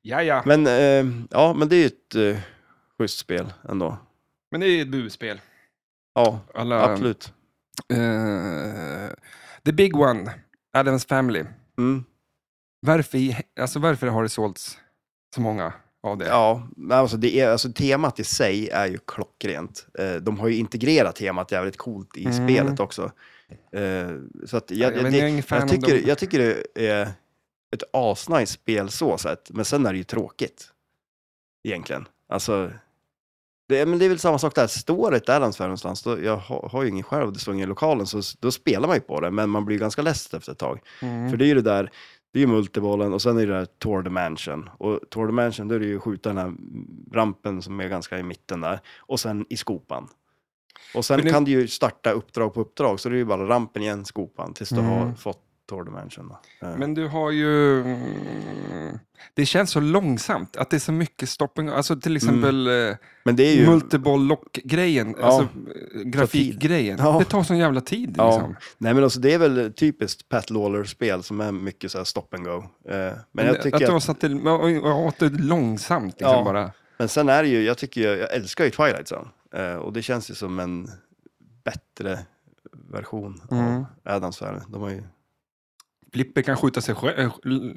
Ja, ja. Men, eh, ja, men det är ju ett eh, schysst spel ändå. Men det är ett buspel. Ja, Alla, absolut. eh, the big one, Adams Family. Mm. Varför, alltså varför har det sålts så många av det? Ja, alltså, det är, alltså temat i sig är ju klockrent. Eh, de har ju integrerat temat jävligt coolt i Mm. spelet också. Eh, så att jag, Ja, men det, jag jag, tycker, dem. jag tycker det är ett asnice spel så sett, men sen är det ju tråkigt. Egentligen. Alltså, det, men det är väl samma sak där. Står ett Adams någonstans, då, jag har, har ju ingen själv, det står ingen i lokalen, så då spelar man ju på det, men man blir ganska less efter ett tag. Mm. För det är ju det där, det är ju multibollen och sen är det där Tour de Mansion. Och Tour de Mansion, då är det ju skjuta den här rampen som är ganska i mitten där. Och sen i skopan. Och sen Men det- kan du ju starta uppdrag på uppdrag, så det är ju bara rampen igen, skopan, tills du Mm. har fått Tour de Mansion. Då. Eh, Men du har ju... mm, Det känns så långsamt, att det är så mycket stopping. Alltså till exempel mm. Men det är ju... multiboll lock-grejen, Ja. alltså eh, grafikgrejen. Ja. Det tar sån jävla tid Ja. liksom. Nej men alltså det är väl typiskt Pat Lawler-spel som är mycket så här stop and go. Men, Men jag tycker att, satt till, att det långsamt liksom Ja. bara. men sen är det ju, jag tycker jag älskar ju Twilight Zone. Och det känns ju som en bättre version Mm. av Adams-sfären. De har ju... Flipper kan skjuta, sig själv, äh,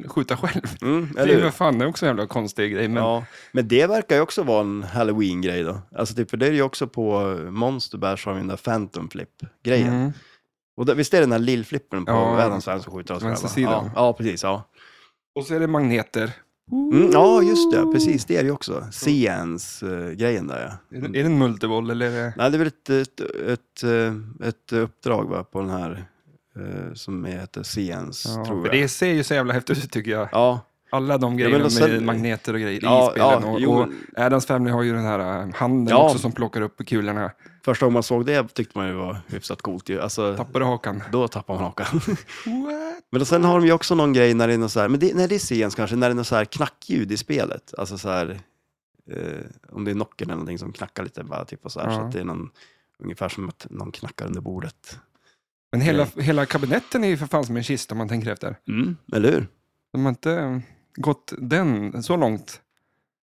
skjuta själv. Mm, Det är ju fan det är också en jävla konstig grej. Men, Ja, men det verkar ju också vara en halloween-grej då. Alltså typ, för det är ju också på Monster Bash har vi den där Phantom Flip-grejen. Mm. Och visst är det den här lillflippen på Ja, Adams värld som skjuter oss själva? Ja, ja, precis. Ja. Och så är det magneter. Mm, ja, just det. Precis, det är det ju också. Seans-grejen där ja. Är det, är det en multiboll eller? Är det... Nej, det är väl ett, ett, ett, eh, ett uppdrag va, på den här eh, som heter Seans, Ja, tror för jag. det ser ju så jävla häftigt ut tycker jag. Ja, Alla de men grejerna sen- med magneter och grejer ja, i spelen. ja, och, jo, och Adams Family har ju den här äh, handen Ja. också som plockar upp kulorna. första gången man såg det tyckte man ju var hyfsat coolt ju. Alltså, Tappar hakan. då tappar man hakan. *laughs* What? Men sen har de ju också någon grej när det är något så här, men det, nej, det är Seans kanske, när det är något så här knackljud i spelet. Alltså så här, eh, om det är nocken eller någonting som knackar lite bara, typ och så här, Ja. så att det är någon, ungefär som att någon knackar under bordet. Men hela, hela kabinetten är ju för fan som en kista om man tänker efter. Mm, eller hur? De har inte gått den så långt.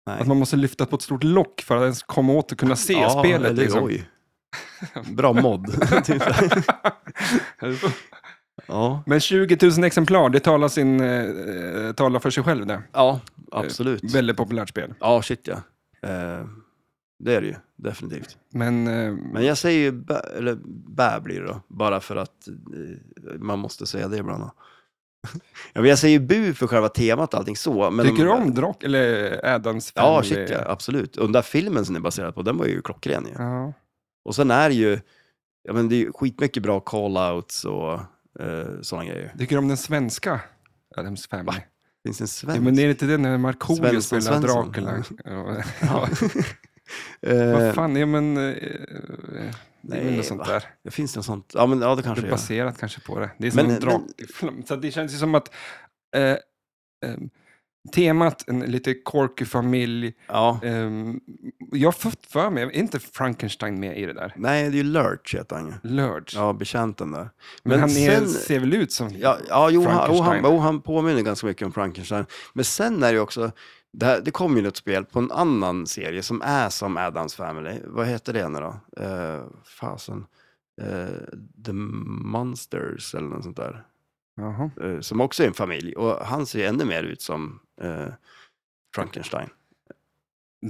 Nej. Att man måste lyfta på ett stort lock för att ens komma åt och kunna se ja, spelet. Eller, Liksom. Oj. *laughs* Bra mod. *laughs* typ. ja. Men 20 000 exemplar, det talar, sin, eh, talar för sig själv det. ja, absolut. Väldigt populärt spel. Ja, shit ja. Eh, det är det ju, definitivt. Men, eh, Men jag säger ju, bä, eller bä blir det då, bara för att eh, man måste säga det ibland. då. *laughs* Ja, men jag säger ju bu för själva temat och allting så. Men Tycker du om Drak eller Adams Ja, Family? shit ja, absolut. Och den där filmen som det är baserad på, den var ju klockren ju. Ja. Och sen är det ju, ja men det är ju skitmycket bra call-outs och eh, sådana grejer. Tycker du om den svenska Adams Family? Va? Finns det en svensk? Ja, men är det inte den när Markoolio Svensson, spelar Svensson. Dracula? *laughs* Ja. Ja. *laughs* *laughs* Vad Eh, fan, ja men... eh, Det är väl något sånt va? där. det finns det något sånt? Ja, men ja, det Det kanske är är. baserat kanske på det. Det är som Men- en men- drakfilm. Så det känns ju som att eh, eh, temat, en lite quirky familj. Ja. Eh, jag har fått för mig, är inte Frankenstein med i det där? Nej, det är ju Lurch heter han ju. Lurch. Ja, betjänten där. men men han är, ser väl ut som... Ja, ja jo, han, jo, han, Frankenstein. jo, han påminner ganska mycket om Frankenstein. Men sen är det ju också, det, här, det kom ju ett spel på en annan serie som är som Adams Family. Vad heter det nu då? Uh, fasen. Eh, The Monsters eller något sånt där. Eh, som också är en familj. Och han ser ju ännu mer ut som Frankenstein.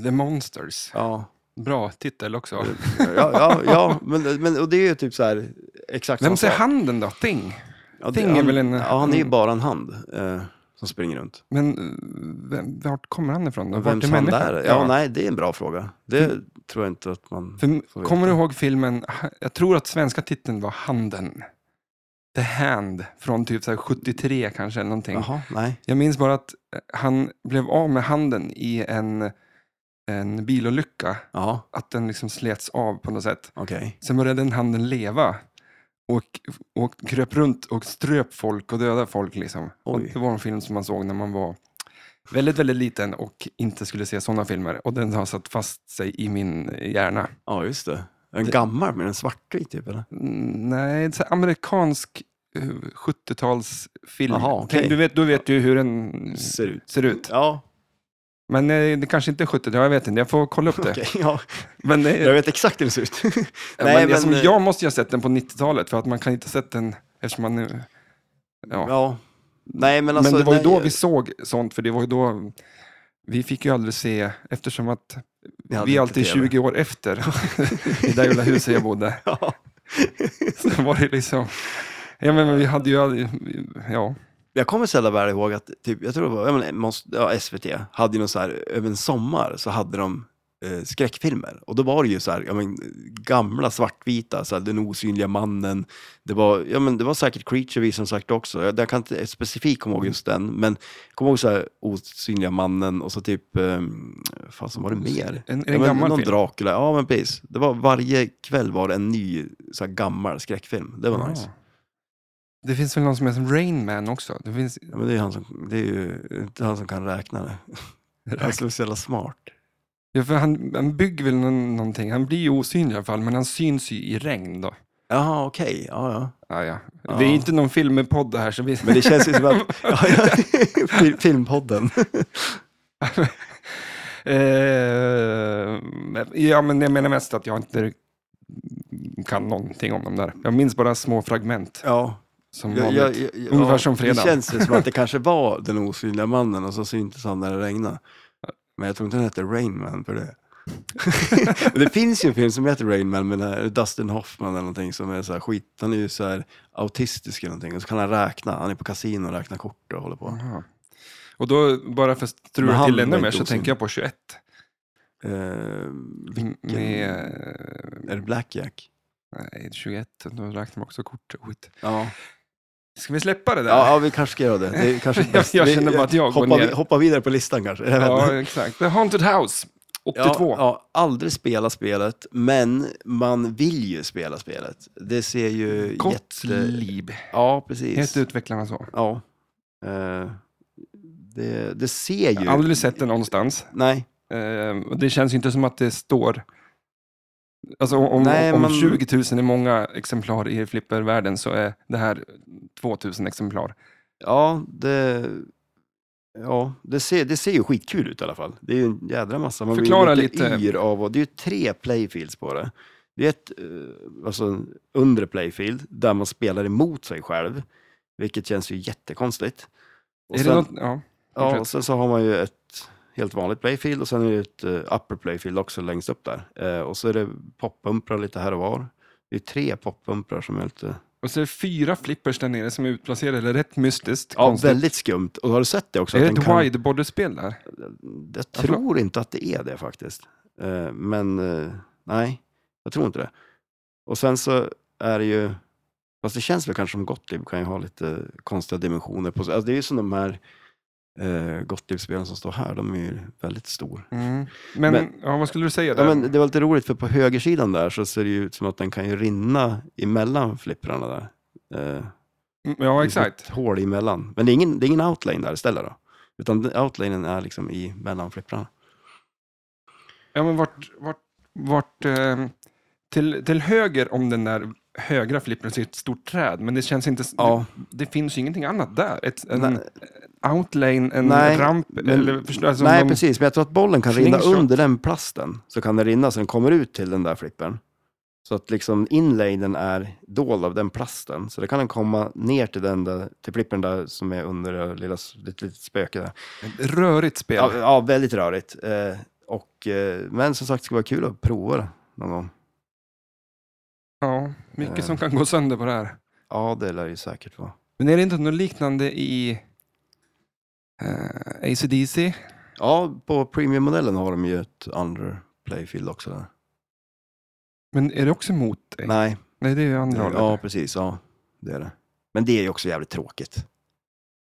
The Monsters. Ja, Bra titel också. ja, ja, ja men, men och det är ju typ så här exakt Vem ser handen då? Thing? Ja, Thing är han, väl en- Ja, han är ju bara en hand som springer runt. Men eh, vem, vart kommer han ifrån? då? Vart Vems är hand människan? är det? Ja, nej, det är en bra fråga. Det tror jag inte att man... För, kommer du ihåg filmen, jag tror att svenska titeln var Handen. The Hand, från typ så här 73 kanske eller någonting. Jaha, nej. Jag minns bara att eh, han blev av med handen i en, en bilolycka. Ja, Att den liksom slets av på något sätt. okej. Sen började den handen leva. Och, och kröp runt och ströp folk och dödade folk. Liksom. Och det var en film som man såg när man var väldigt, väldigt liten och inte skulle se sådana filmer. Och den har satt fast sig i min hjärna. Ja, just det. En Det- gammal med en svartvit typ, eller? Mm, Nej, det är så amerikansk eh, 70-talsfilm. Jaha, okej. Tänk, du, vet, du vet ju hur den Ser ut. ser ut. Ja, Men eh, det kanske inte är 70 jag vet inte. Jag får kolla upp det. *laughs* okej. Ja, Men, eh, jag vet exakt hur det ser ut. *laughs* Nej, men, men, eh, jag måste ju ha sett den på 90-talet för att man kan inte ha sett den eftersom man nu... Ja. Ja. Nej, men alltså... men det var ju nej, då vi såg sånt, för det var ju då... Vi fick ju aldrig se, eftersom att vi hade vi är inte alltid TV. 20 år efter *laughs* i det jävla huset jag bodde. Ja. Så var det liksom... Ja, men vi hade ju aldrig... Ja. Jag kommer jävla väl ihåg att, typ, jag tror det var, jag måste, ja, SVT hade ju någon så här, över en sommar så hade de eh, skräckfilmer. Och då var det ju så här, ja men gamla svartvita, så här, Den osynliga mannen. Det var, ja men det var säkert Creature vi som sagt också. Jag, jag kan inte specifikt komma ihåg just den, men jag kommer ihåg så här, Osynliga mannen och så typ, eh, fan så var det mer? En, Ja, en men gammal någon film. Dracula, ja men precis. Det var varje kväll var det en ny så här, gammal skräckfilm. Det var Ja. nice. Det finns väl någon som heter Rain Man också? Det finns... Ja, men det är, han som, det är ju inte han som kan räkna det. Han är så jävla smart. Ja, för han, han bygger väl någon, någonting. Han blir ju osynlig i alla fall, men han syns ju i regn då. Jaha, okej. Ja, ja. Ja, ja. Ja. Vi är inte någon filmpodd här, så vi... Men det känns ju som att... *laughs* Ja, ja. Fil- Filmpodden. *laughs* Eh, ja, men jag menar mest att jag inte kan någonting om dem där. Jag minns bara små fragment. Ja. Som Jag, jag, jag, Ungefär som fredag. Det känns som att det *laughs* kanske var den osynliga mannen och så syntes han när det regnade. Men jag tror inte den hette Rain Man för det. *laughs* Det finns ju en film som heter Rain Man med Dustin Hoffman eller någonting som är så här skit. Han är ju så här autistisk eller någonting och så kan han räkna. Han är på kasino och räknar kort och håller på. Aha. Och då, bara för att strula till ännu mer, så tänker jag på 21. Eh, vilken? Med... Är det Blackjack? Nej, 21, då räknar man också kort. Skit. Ja. Ska vi släppa det där? Ja, ja, vi kanske ska göra det. det är kanske *laughs* Jag- bäst. jag känner bara att jag går hoppa, ner. hoppa vidare på listan kanske. Ja, exakt. The Haunted House, 82. Ja, ja, aldrig spela spelet, men man vill ju spela spelet. Det ser ju Gottlieb. Ja, precis. Heter utvecklarna så? Ja. Eh, det, det ser ju... Jag har aldrig sett det någonstans. Nej, och det känns ju inte som att det står... Alltså om, Nej, om man- 20 000 är många exemplar i flippervärlden så är det här 2000 exemplar. ja, det... Ja, det ser, det ser ju skitkul ut i alla fall. Det är ju en jädra massa. Man Förklara blir lite, lite. yr av och Det är ju tre playfields på det. Det är ett eh, alltså, en undre playfield där man spelar emot sig själv. Vilket känns ju jättekonstigt. Och är sen, det något, ja, ja, och sen så har man ju ett helt vanligt playfield och sen är det ett eh, upper playfield också längst upp där. Eh, och så är det poppumprar lite här och var. Det är tre poppumprar som är lite Och så är det fyra flippers där nere som är utplacerade, eller rätt mystiskt. Ja, konstigt. väldigt skumt. Och har du sett det också? Är det ett kan- widebody-spel där? Jag tror inte att det är det faktiskt. Eh, Men nej, jag tror inte det. Och sen så är det ju, fast det känns väl kanske som Gottlieb kan ju ha lite konstiga dimensioner på sig. Alltså det är ju som de här eh, Gottlieb-spelen som står här, de är ju väldigt stor. Mm. Men, Men- ja, vad skulle du säga där? Ja, men det var lite roligt för på högersidan där så ser det ju ut som att den kan ju rinna emellan flipprarna där. Eh, Mm, det ja, exakt. ett hål emellan. Men det är ingen, det är ingen outlane där istället då. Utan outlanen är liksom i mellan flipprarna. Ja, men vart, vart, vart eh, till, till höger om den där högra flippen ett stort träd, men det känns inte, Ja. det, det finns ju ingenting annat där. Ett, en Nej. outlane, en Nej, ramp, men- eller förstår alltså, Nej, precis. Men jag tror att bollen kan rinna under den plasten. Så kan den rinna så den kommer ut till den där flippen. Så att liksom inlanen är dold av den plasten. Så det kan den komma ner till den där, till flippen där som är under det lilla litet, litet spöke där. Ett rörigt spel. Ja, ja väldigt rörigt. Eh, och, eh, men som sagt, det skulle vara kul att prova det någon gång. Ja, mycket Eh. som kan gå sönder på det här. Ja, det lär ju säkert vara. Men är det inte något liknande i eh, ACDC? Ja, på premiummodellen har de ju ett under playfield också. Där. Men är det också mot dig? Nej, Nej, det är ju andra hållet. ja precis. Ja, det är det. Men det är ju också jävligt tråkigt.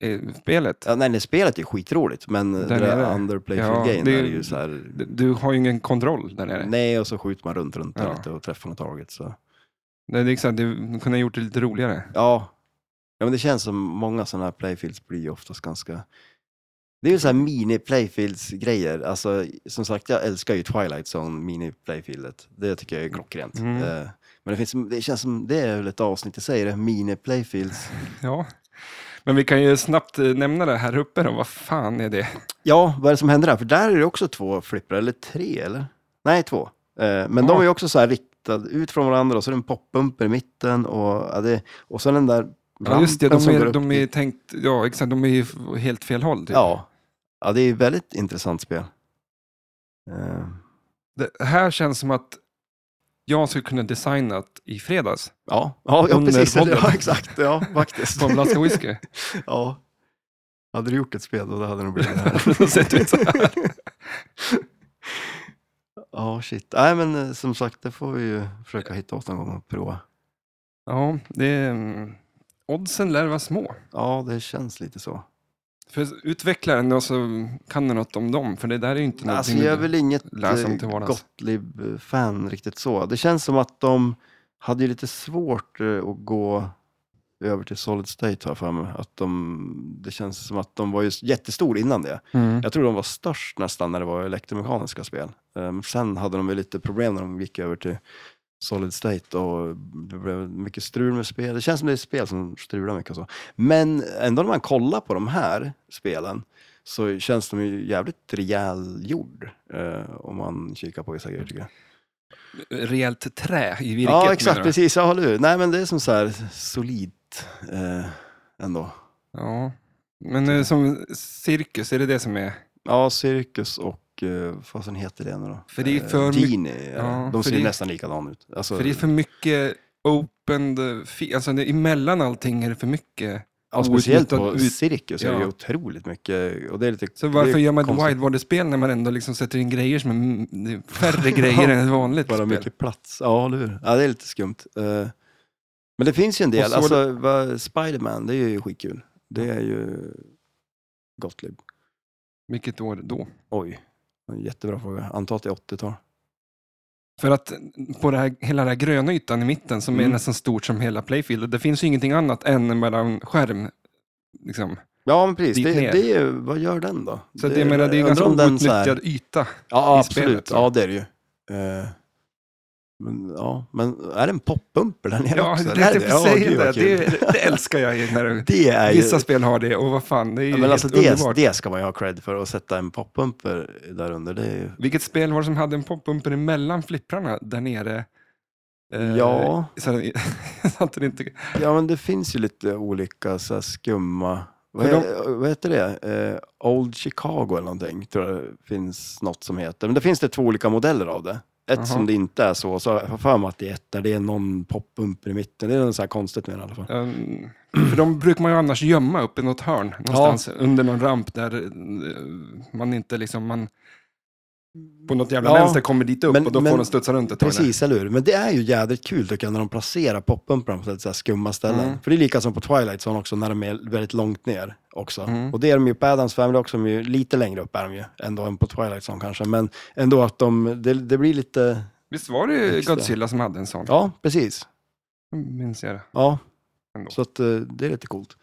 Eh, Spelet? Ja, nej, nej, spelet är skitroligt, men det Där under Ja, playfield-grejen det- är ju så här... Du- Du har ju ingen kontroll där nere. Nej, och så skjuter man runt, runt där Ja. lite och träffar något target. Så. Nej, det är exakt. Du kunde ha gjort det lite roligare. Ja. ja, men det känns som många sådana här playfields blir oftast ganska... Det är ju så här mini-playfields-grejer. Alltså, som sagt, jag älskar ju Twilight Zone, mini-playfieldet. Det tycker jag är klockrent. Mm. Eh, Men det, finns, det känns som, det är väl ett avsnitt i sig, det mini-playfields. *laughs* Ja. Men vi kan ju snabbt eh, nämna det här uppe då. Vad fan är det? Ja, vad är det som händer där? För där är det också två flipprar, eller tre eller? Nej, två. Eh, Men de Ja. är ju också så här riktade ut från varandra och så är det en popbumper i mitten och, ja, det, och så den där Ja, just det. rampen De som går är, upp de är tänkt, ja exakt, de är ju helt fel håll. Typ. Ja. ja, det är väldigt intressant spel. Eh, Det här känns som att jag skulle kunna designa i fredags Ja, ja, ja precis. Ja, *laughs* exakt. Ja, faktiskt. på en flaska whisky. *laughs* ja. Hade du gjort ett spel då hade det nog blivit det Det här. *laughs* Ja, shit. Nej, men eh, som sagt, det får vi ju försöka hitta åt någon gång och prova. Ja, det är, mm, oddsen lär vara små. Ja, det känns lite så. För utvecklaren då så kan du något om dem, för det där är ju inte Alltså, någonting jag är väl inget eh. Gottlieb-fan riktigt så. Det känns som att de hade lite svårt eh, att gå över till Solid State har för mig. Att de, det känns som att de var ju jättestor innan det. Mm. Jag tror de var störst nästan när det var elektromekaniska spel. Um, sen hade de väl lite problem när de gick över till Solid State och det blev mycket strul med spel. Det känns som det är spel som strular mycket och så. Men ändå när man kollar på de här spelen så känns de ju jävligt rejälgjord eh, om man kikar på vissa grejer tycker jag. Rejält trä i virket. Ja, exakt, precis. Ja, håller du. Nej, men det är som så här eh, ändå. Ja. Men eh, som cirkus, är det det som är? Ja, Cirkus och eh, vad fasen heter det nu då? För det är Eh, för mycket- Genie. Ja, Ja, de ser det- nästan likadana ut. Alltså, För det är för mycket open, fi- alltså det, emellan allting är det för mycket. ja, speciellt på ut- Cirkus är det Ja. otroligt mycket. Och det är lite, Så varför är gör man ett widebody-spel när man ändå liksom sätter in grejer som är är färre grejer *laughs* än ett vanligt Bara spel? mycket plats. Ja, eller hur? Ja, det är lite skumt. Eh, men det finns ju en del. så- Alltså, vad- Spiderman, det är ju skitkul. Det är ju Gottlieb. Vilket år då? Oj, en jättebra fråga. Antar att det är 80-tal. För att på det här, hela den här gröna ytan i mitten som är Mm. nästan stort som hela playfield, det finns ju ingenting annat än en mellan skärm. Liksom. Ja, men precis. Det, det är, ju- vad gör den då? Så det, jag menar, det är undrar ganska om den så här- outnyttjad yta. Ja, i absolut. spelet, så. ja, det är det ju. Eh, men, ja, men är det en popbumper där nere Ja, också? det, är det, säger gud, vad det, det, det älskar jag när *laughs* det är ju... vissa spel har det. Och vad fan, det är ju Ja, men alltså det, underbart. det ska man ju ha cred för, att sätta en popbumper där under. Det ju... Vilket spel var det som hade en popbumper emellan flipprarna där nere? Eh, Ja. Så, *laughs* så att det inte... ja, men det finns ju lite olika så skumma... Vad, är, vad heter det? Eh, Old Chicago eller någonting, tror jag det finns något som heter. Men det finns det två olika modeller av det. Ett Jaha. som det inte är så, så har jag för mig att det är ett där det är någon poppumper i mitten. Det är något så här konstigt med det i alla fall. Um, för de brukar man ju annars gömma upp i något hörn någonstans under någon ramp där eh, man inte liksom, man på något jävla Ja, vänster kommer dit upp men- och då men- får de studsa runt ett tag. där. Precis, eller hur? Men det är ju jädrigt kul tycker jag när de placerar poppumprarna på så här skumma ställen. Mm. För det är lika som på Twilight Zone också, när de är väldigt långt ner också. Mm. Och det är de ju på Adams Family också, de är ju lite längre upp är de ju, ändå än på Twilight Zone kanske. Men ändå att de, det, det blir lite, Visst var det Extra. Godzilla som hade en sån? ja precis. Minns jag det. Ja, Ändå. så att eh, det är lite coolt.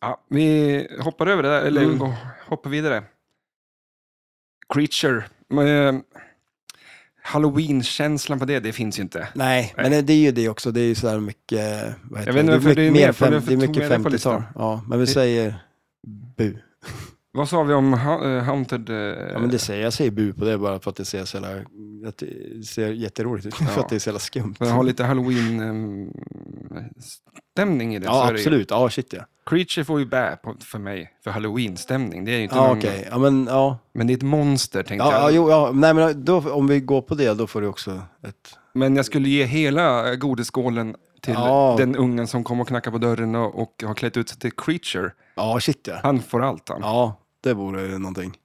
Ja, vi hoppar över det där, eller Mm. hoppar vidare. Creature. Men, Halloween-känslan på det, det finns ju inte. Nej, Nej. men det är ju det också, det är ju så här mycket, vad heter Jag vet inte varför det är mer för fem, det är mycket med det på 50-tal. listan. Ja, men vi Det- säger bu. Vad sa vi om eh, Haunted? eh, Ja, men det säger, jag säger bu på det bara för att det ser så jävla, att det ser jätteroligt ut. *laughs* Ja. för att det är så jävla skumt. för att ha lite Halloween-stämning i det. Ja, är det absolut. Ja, shit ja. Creature får ju bä på, för mig, för Halloween-stämning. Det är ju inte Ja, någon, okej. Ja, men ja. Men det är ett monster, tänkte Ja, ja, jag. jo, ja. Nej, men då, om vi går på det, då får du också ett... Men jag skulle ge hela godisskålen till Ja. den ungen som kom och knackade på dörren och, och har klätt ut sig till Creature. Ja, shit ja. Han får allt han. Ja, det vore ju någonting.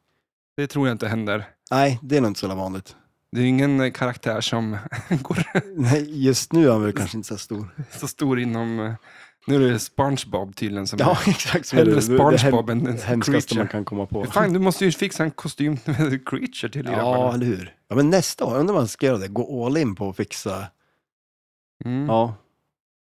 Det tror jag inte händer. Nej, det är nog inte så jävla vanligt. Det är ingen eh, karaktär som *laughs* går Nej, just nu är han väl kanske inte så stor. så stor inom... eh, Nu är det SpongeBob tydligen som Ja, är *laughs* exakt. är hellre det. Det det SpongeBob än en hemskaste man Creature. kan komma på. Fan, du måste ju fixa en kostym *laughs* med Creature till Ja, grabbarna. eller hur? Ja, men nästa år, undrar om man ska göra det. Gå all in på att fixa. Mm. Ja,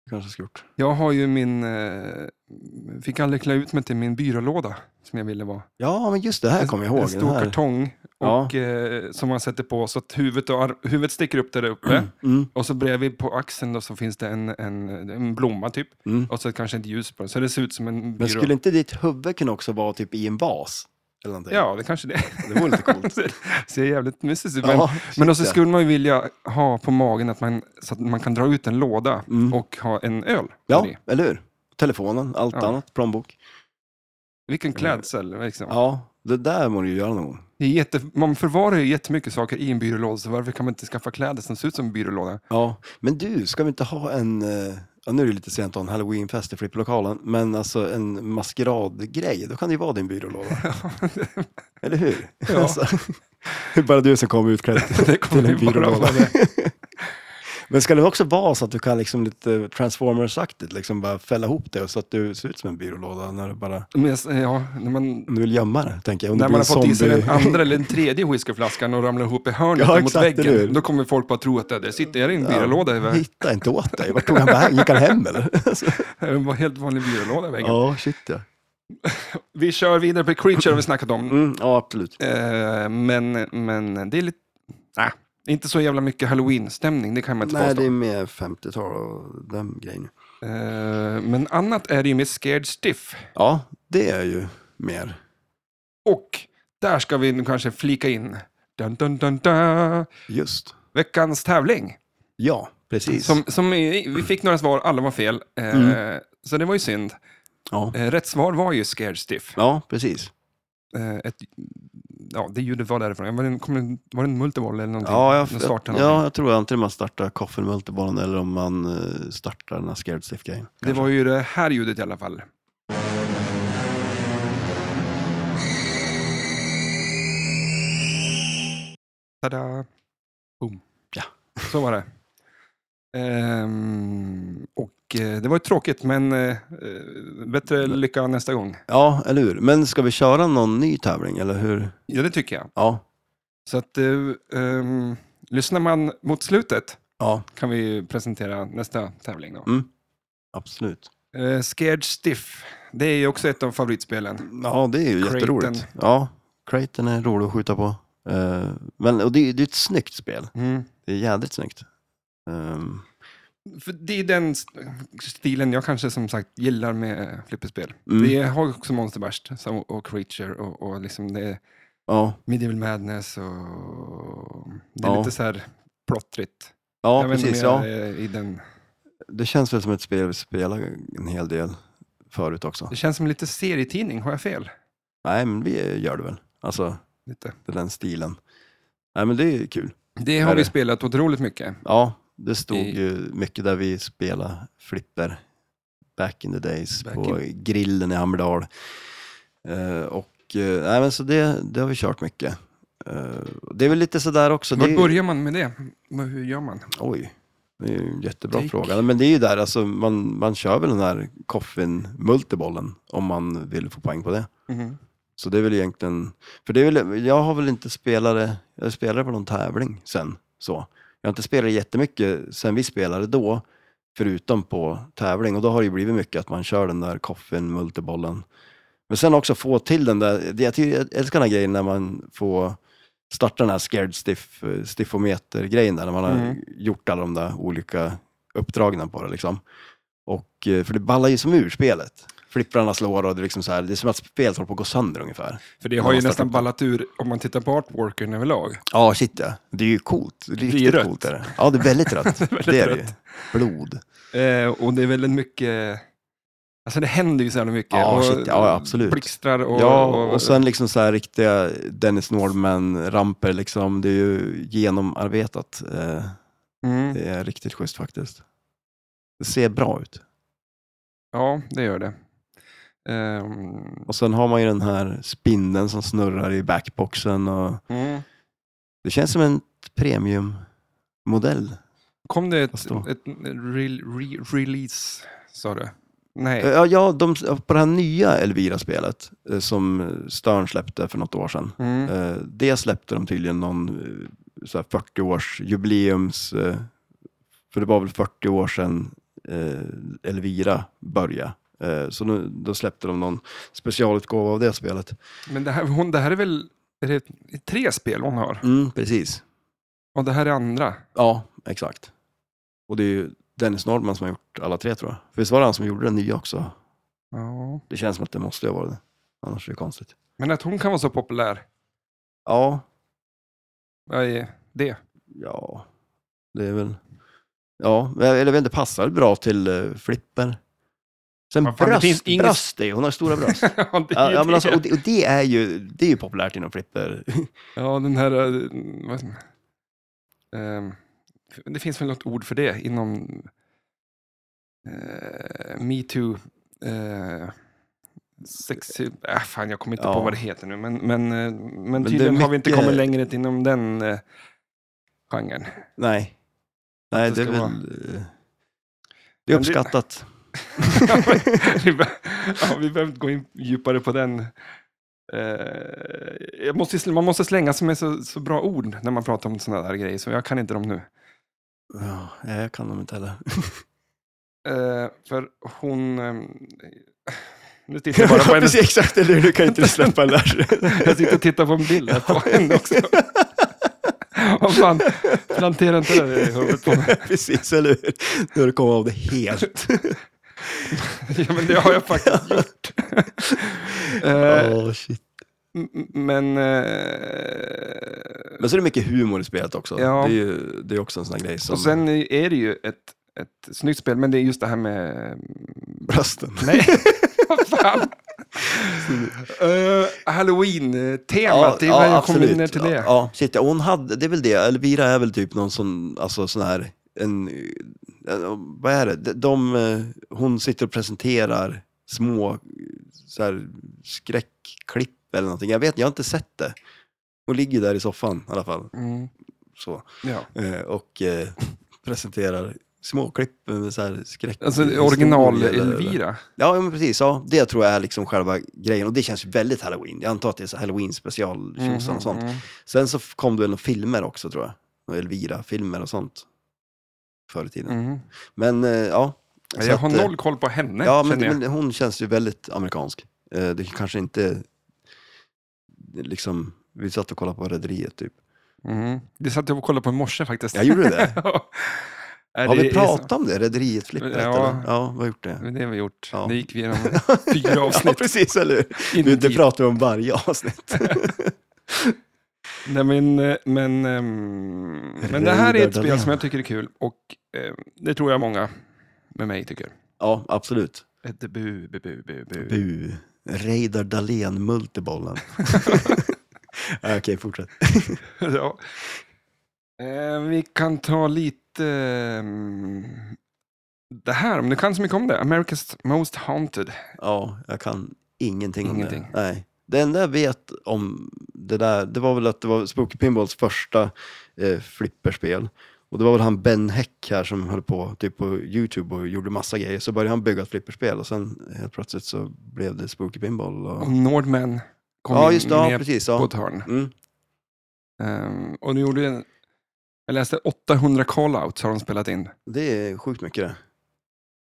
det kanske ska gjort. Jag har ju min... Eh, fick aldrig klä ut mig till min byrålåda som jag ville vara. Ja, men just det här kommer jag ihåg. En stor kartong Ja. och, eh, som man sätter på så att huvudet, och, huvudet sticker upp där uppe. Mm, Och så bredvid på axeln då, så finns det en, en, en blomma typ. mm. Och så kanske ett ljus på den. Så det ser ut som en byrå. Men skulle inte ditt huvud kunna också vara typ i en vas? Eller någonting? Ja, det kanske det Det vore lite coolt. *laughs* ser, ser jävligt mystiskt ut. Men, Ja, men också skulle man ju vilja ha på magen att man, så att man kan dra ut en låda Mm. och ha en öl. Ja, eller hur? Telefonen, allt Ja. annat, plånbok. Vilken klädsel. Liksom. Ja, det där må du ju göra någon gång. Det är jätte, man förvarar ju jättemycket saker i en byrålåda, så varför kan man inte skaffa kläder som ser ut som en byrålåda? Ja, men du, ska vi inte ha en, eh, ja, nu är det lite sent en halloweenfest i flipplokalen, men alltså en maskeradgrej, då kan det ju vara din byrålåda. *laughs* Eller hur? Ja. *laughs* Alltså, det är bara du som kommer utklädd *laughs* till en byrålåda. Men ska det också vara så att du kan liksom lite Transformers-aktigt liksom bara fälla ihop det så att du ser ut som en byrålåda när du bara, Men jag- ja, när man, du vill gömma det, tänker jag. Om när man har fått i sig den andra eller den tredje whiskyflaskan och ramlar ihop i hörnet Ja, mot exakt, väggen, då kommer folk bara tro att det, sitter jag i en Ja, byrålåda i väggen. Hitta inte åt dig. Vart tog han vägen? Gick han hem eller? *laughs* Det var en helt vanlig byrålåda i väggen. ja, shit ja. *laughs* Vi kör vidare på Creature har vi snackat om. Mm, ja, absolut. Eh, men, men det är lite, nej, inte så jävla mycket halloween-stämning, det kan man inte Nej, påstå. det är mer 50-tal och den grejen. Eh, men annat är det ju med Scared Stiff. Ja, det är ju mer. Och där ska vi nu kanske flika in dun, dun, dun, dun, Just. veckans tävling. Ja, precis. Som, som, i- vi fick några svar, alla var fel. Eh, Mm. Så det var ju synd. Ja. Eh, rätt svar var ju Scared Stiff. ja, precis. Eh, ett, ja, det ljudet var därifrån. Var det en, kom var det en multiboll eller någonting? Ja, jag, startade ja, jag tror antingen man startar Coffin Multibollen eller om man eh, startar den här Scared Stiff-grejen. Det var ju det här ljudet i alla fall. Tada! Boom. Ja. Så var det. Ehm, och eh, det var ju tråkigt, men eh, eh, bättre lycka nästa gång. Ja, eller hur? Men ska vi köra någon ny tävling, eller hur? Ja, det tycker jag. Ja. Så att, eh, ehm, lyssnar man mot slutet Ja, kan vi presentera nästa tävling. Då. mm. absolut. Eh, Scared Stiff, det är ju också ett av favoritspelen. Ja, det är ju Creighton. jätteroligt. Ja, Creighton är rolig att skjuta på. Eh, men, och det, det är ett snyggt spel. Mm. Det är jädrigt snyggt. Ehm, För det är den st- stilen jag kanske som sagt gillar med flipperspel. Mm. Vi har också Monster Burst och Creature och, och liksom det är ja, Medieval Madness och det är Ja. lite så här plottrigt. ja jag precis. Ja. är i den. Det känns väl som ett spel vi spelar en hel del förut också. Det känns som lite serietidning, har jag fel? Nej, men vi gör det väl. Alltså, Lite. det den stilen. Nej, men det är kul. Det har Är vi det? spelat otroligt mycket. Ja, det stod I- ju mycket där vi spelade flipper back in the days Back på grillen i Hammerdal. Och nej, men så det, det har vi kört mycket. Eh, det är väl lite sådär också. Var det, börjar man med det? Hur gör man? Oj, det är ju en jättebra Take. fråga. Men det är ju där, alltså, man, man kör väl den här coffin multibollen om man vill få poäng på det. Mhm. Så det är väl egentligen, för det är väl, jag har väl inte spelat det, jag spelade på någon tävling sen. Så. Jag har inte spelat jättemycket sen vi spelade då, förutom på tävling. Och då har det ju blivit mycket att man kör den där coffin multibollen. Men sen också få till den där, jag, tycker, jag älskar den här grejen när man får starta den här scared stiff, stiffometer-grejen där, när man har Mm. gjort alla de där olika uppdragen på det liksom. Och, eh, för det ballar ju som ur spelet. Flipprarna slår och det är liksom så här, det är som att spelet håller på att gå sönder ungefär. För det har ju nästan ta- ballat ur om man tittar på artworken överlag. Ja, shit ja. Det är ju coolt. Riktigt är rött. coolt är det. Ja, det är väldigt rött. *laughs* Väldigt det är det ju. rött. Blod. Eh, och det är väldigt mycket... Alltså det händer ju så jävla mycket. Ja, och shit, ja, absolut. Blixtrar och... ja, och sen liksom så här riktiga Dennis Nordman-ramper liksom. Det är ju genomarbetat. Eh, Mm, Det är riktigt schysst faktiskt. Det ser bra ut. ja, det gör det. Ehm, Och sen har man ju den här spindeln som snurrar i backboxen och mm. det känns som en premiummodell. Kom det ett, ett re, re, release, sa du? Nej. Ja, ja de, på det här nya Elvira-spelet eh, som Stern släppte för något år sedan. Mm. Eh, Det släppte de tydligen någon eh, så här 40 års jubileums... eh, För det var väl 40 år sedan Elvira började. Eh, Så nu, då släppte de någon specialutgåva av det spelet. Men det här, hon, det här är väl är det tre spel hon har? Mm, precis. Och det här är andra? Ja, exakt. Och det är ju Dennis Nordman som har gjort alla tre tror jag. För visst var det han som gjorde den nya också? Ja. Det känns som att det måste ha varit det. Annars är det konstigt. Men att hon kan vara så populär, Ja, vad är det? ja, det är väl... Ja, eller jag vet inte, passar bra till uh, flipper. Sen Vad fan, det bröst, finns inget- bröst är ju- hon har stora bröst. *laughs* ja, det är ja, ju ja, men alltså, det. och, det, och det är ju det är ju populärt inom flipper. *laughs* Ja, den här... eh, Vad, ehm, det finns väl något ord för det inom uh, metoo. Uh, sexy... Äh, fan, jag kommer inte Ja. på vad det heter nu. Men, men, eh, men det är tydligen har vi inte mycket- kommit längre inom den uh, genren. Nej. Nej, det det är ska väl... eh, Det är Men det- uppskattat. *laughs* ja, vi behöver inte gå in djupare på den. Eh, måste, man måste slänga sig med så, så bra ord när man pratar om sådana där grejer, så jag kan inte dem nu. Ja, jag kan dem inte heller. *laughs* Eh, för hon... ehm, nu tittar jag bara på *laughs* henne. Precis, exakt, eller? Du kan inte släppa den där. Jag sitter och tittar på en bild här på henne också. Vad fan, plantera inte det i huvudet på mig. Precis, eller hur? Nu har du kommit av det helt. *laughs* Ja, men det har jag faktiskt gjort. *laughs* Åh, shit. men... eh, Men så är det mycket humor i spelet också. Ja. Det, är ju, det är också en sån här grej som Och sen är det ju ett, ett snyggt spel, men det är just det här med... brösten. Nej, *laughs* vad fan. Uh, Halloween-temat, är väl jag kommer ner till det. Ja, ja, shit, ja, hon hade, det är väl det. Elvira är väl typ någon sån, alltså sån här, en vad är det? De, de, eh, hon sitter och presenterar små så här, skräckklipp eller någonting. Jag vet, jag har inte sett det. Hon ligger där i soffan i alla fall. Mm, Så. ja. Eh, och eh, presenterar småklipp med så här skräck. Alltså historier original eller- Elvira. Ja, men precis. Ja, det tror jag är liksom själva grejen. Och det känns väldigt halloween. Jag antar att det är så halloween special och sånt. Mhm. Sen så kom det väl några filmer också tror jag. Elvira-filmer och sånt. Förr i tiden. Mhm. Men eh, ja. så Jag har att, eh, noll koll på henne, Ja, men, men hon känns ju väldigt amerikansk. Eh, det kanske inte liksom, vi satt och kollade på Rederiet typ. Mhm. Det satt jag och kollade på i morse faktiskt. Jag gjorde det. *laughs* Har det vi pratat om det? Rederiet-flippet? Ja. eller? ja, vi har gjort det. Det har vi gjort. Ja. Det gick vi igenom *laughs* fyra avsnitt. Ja, precis, eller hur? det pratar vi om varje avsnitt. *laughs* Nej, men, eh, men, ehm, men det här är ett spel som jag tycker är kul och eh, det tror jag många med mig tycker. ja, absolut. Ett bu, bu, bu, bu, bu. Bu. Reidar Dahlén, multibollen. *laughs* Okej, fortsätt. *laughs* ja. Eh, vi kan ta lite... ehm, det här, om du kan så mycket om det. America's Most Haunted. Ja, jag kan ingenting, Ingenting. om det. Nej. Det enda jag vet om det där, det var väl att det var Spooky Pinballs första eh, flipperspel. Och det var väl han Ben Heck här som höll på typ på YouTube och gjorde massa grejer. Så började han bygga ett flipperspel och sen helt plötsligt så blev det Spooky Pinball. Och... Och Nordman kom Ja, in just det. Ja, med precis. på Ja. ett hörn. Mm. Ehm, och nu gjorde en, jag läste 800 call-outs har de spelat in. Det är sjukt mycket det.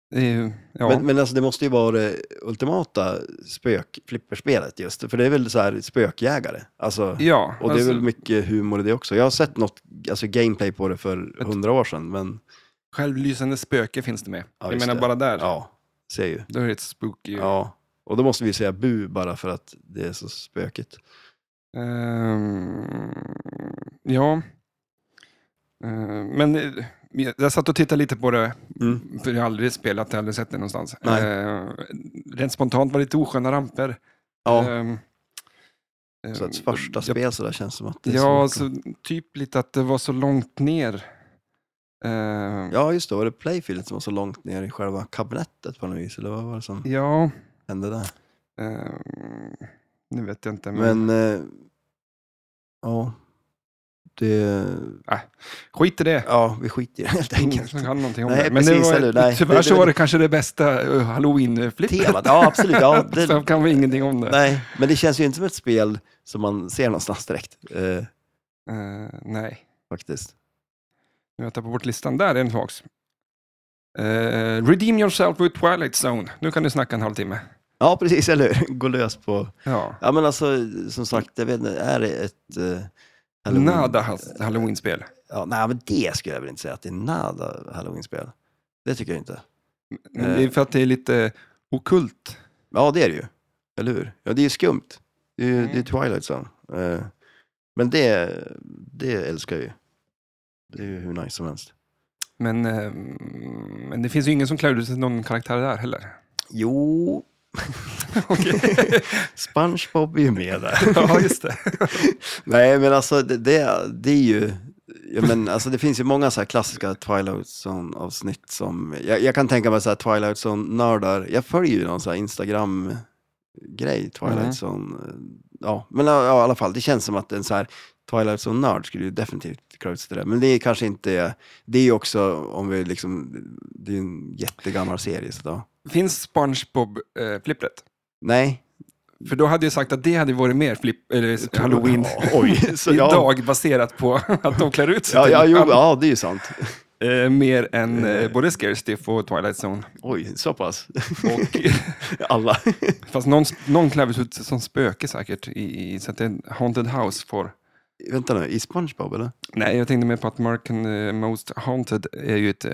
Är ju, ja. Men, men alltså, det måste ju vara det ultimata spökflipperspelet just. För det är väl så här spökjägare. Alltså, ja, och det är alltså, väl mycket humor i det också. Jag har sett något alltså gameplay på det för hundra år sedan. Men självlysande spöke finns det med. Ja, jag menar det. bara där, ja, ser ju. då är det ett spooky. Ja. Och då måste vi säga bu bara för att det är så spökigt. Ehm, ja. Ehm, men jag satt och tittade lite på det, Mm. för jag har aldrig spelat det, aldrig sett det någonstans. Nej. Ehm, rent spontant var det lite osköna ramper. Ja, Ehm, så ett första jag- spel så där känns som att det Ja, så... så typ lite att det var så långt ner. Ehm, Ja, just det. Var det playfieldet som var så långt ner i själva kabinettet på något vis? Eller vad var det som ja hände där? ehm, nu vet jag inte. Men, Men, eh, ja. Det... skit i det. Ja, vi skiter i det helt enkelt. som kan någonting om Nej, det. Men precis, det var, eller? Tyvärr det- så var det kanske det bästa uh, halloween-flippet. Ja absolut. Ja, *laughs* det, så kan vi ingenting om det. nej, men det känns ju inte som ett spel som man ser någonstans direkt. Eh, Eh, nej, faktiskt. nu har jag tappat bort listan. Där är den tillbaks. Eh, redeem yourself with Twilight Zone. Nu kan du snacka en halvtimme. Ja, precis, eller hur? Gå lös på... Ja. Ja, men alltså, som sagt, jag vet inte, är det ett... Uh, Nada halloween-spel. Ja, nej, men det skulle jag väl inte säga att det är nada halloween-spel. Det tycker jag inte. Men det är för att det är lite okult. Ja, det är det ju. Eller hur? Ja, det är skumt. Det är Mm. det är Twilight Zone. Eh, men det, det älskar jag ju. Det är ju hur nice som helst. Men, eh, men det finns ju ingen som klär ut sig någon karaktär där heller. Jo. *laughs* SpongeBob är ju med där. *laughs* ja, just det. *laughs* Nej, men alltså det, det, det är ju... Ja, men, alltså, det finns ju många så här klassiska Twilight Zone-avsnitt som... Jag, jag kan tänka mig så här Twilight Zone-nördar. Jag följer ju någon så Instagram-grej, Twilight Mm. Zone. Ja, men ja, i alla fall, det känns som att en så här Twilight Zone-nörd skulle ju definitivt sig till det. Men det är kanske inte... Det är ju också, om vi liksom... Det är en jättegammal serie, så då. Finns SpongeBob-flippret? Nej. För då hade jag sagt att det hade varit mer flipp, eller halloween *laughs* oj, *laughs* så idag baserat på *laughs* att de klär ut sig Ja, ja, jo, ja, det är ju sant. eh, mer än eh, både Scarestiff och Twilight Zone. Oj, så pass. Och, Alla. fast någon, någon klär ut sig som spöke säkert, i, i, så att en Haunted House får... Vänta nu, i SpongeBob eller? Nej, jag tänkte mer på att Marken uh, Most Haunted är ju ett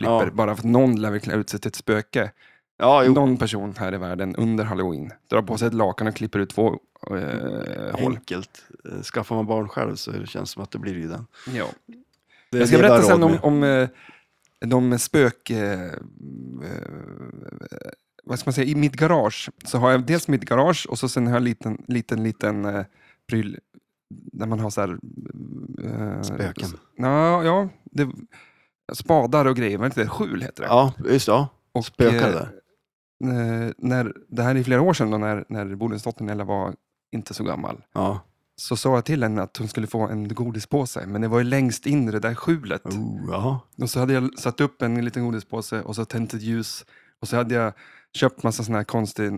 halloween-flipper, Ja. bara för att någon lär väl klä ut sig till ett spöke. Ja. Någon person här i världen under halloween drar på sig ett lakan och klipper ut två eh, hål. Enkelt. Eh, Skaffar man barn själv så det känns som att det blir ju den. Ja. Det, Jag ska det berätta sen om, om eh, de spök... Eh, eh, vad ska man säga? I mitt garage så har jag dels mitt garage och så sen har jag en liten, liten, liten eh, pryl där man har så här... Eh, Spöken. Ja, ja det, spadar och grejer. Vad heter det? Skjul heter det. Ja, just det. Ja. och, spökar eh, där. eh, när, det här är flera år sedan då, när, när Bodensdottern Ella var inte så gammal. Ja. Så sa jag till henne att hon skulle få en godispåse, men det var ju längst in i det där skjulet. Oh, ja. Och så hade jag satt upp en liten godispåse och så tänt ett ljus. Och så hade jag köpt massa sån här konstig eh,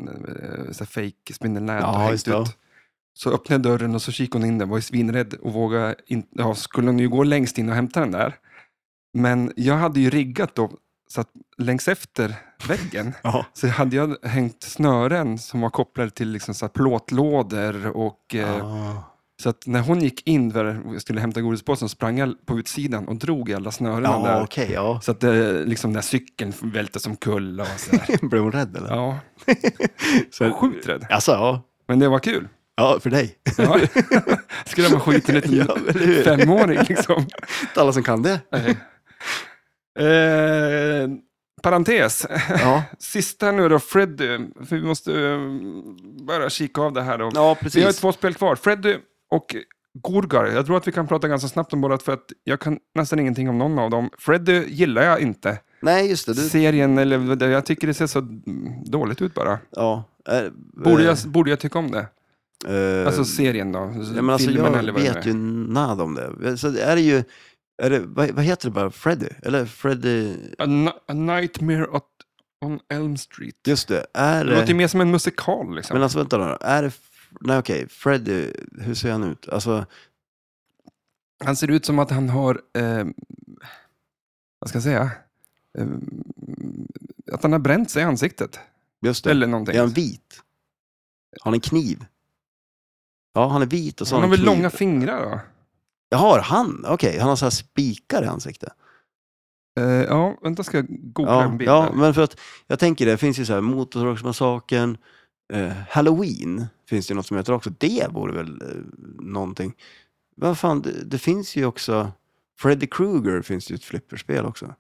så här fake spindelnät Ja, och hängt det, ut. Så öppnade jag dörren och så kikade hon in där, var ju svinrädd och vågade inte, ja, skulle hon ju gå längst in och hämta den där. Men jag hade ju riggat då, så att längs efter väggen *laughs* så hade jag hängt snören som var kopplade till liksom så plåtlådor och eh, Ah. så att när hon gick in där och skulle hämta godispåsen sprang jag på utsidan och drog i alla snörena Ja, där. okej, ja. Så att det, liksom den cykeln välte som kull och sådär. *laughs* Blev hon rädd eller? Ja, *laughs* Så, sjukt rädd. Alltså, ja. Men det var kul. Ja, för dig. Ja. Skrämma skiten en eller hur? femåring liksom. Inte alla som kan det. Eh, parentes. Ja, *laughs* Sista nu då, Freddy. För vi måste eh, börja kika av det här då. ja Vi har precis. två spel kvar. Freddy och Gorgar, jag tror att vi kan prata ganska snabbt om båda för att jag kan nästan ingenting om någon av dem. Freddy gillar jag inte. Nej, just det. Du, Serien, eller jag tycker det ser så dåligt ut bara. ja, är, Borde eh, jag, borde jag tycka om det? eh, Alltså serien då? ja, men alltså, jag vet ju nada om det. Så är det ju, är det, vad, vad heter det bara? Freddy? Eller Freddy? A, A Nightmare at, on Elm Street. Just det. Är Det låter ju mer som en musikal liksom. Men alltså vänta då. Är det... Nej okej, Freddy, hur ser han ut? Alltså, Han ser ut som att han har, eh, vad ska jag säga, eh, att han har bränt sig i ansiktet. just det. Eller någonting. Är han vit? Har han en kniv? Ja, han är vit och så han har en väl kniv. långa fingrar då? Jaha, han? Okej, han har så här spikar i ansiktet. Eh, ja, vänta ska jag googla Ja, en bild. ja, här. men för att jag tänker det finns ju så här Motorsågsmassakern, eh, Halloween finns det ju något som heter också. Det vore väl eh, någonting. Vad fan, det, det finns ju också, Freddy Krueger finns det ju ett flipperspel också.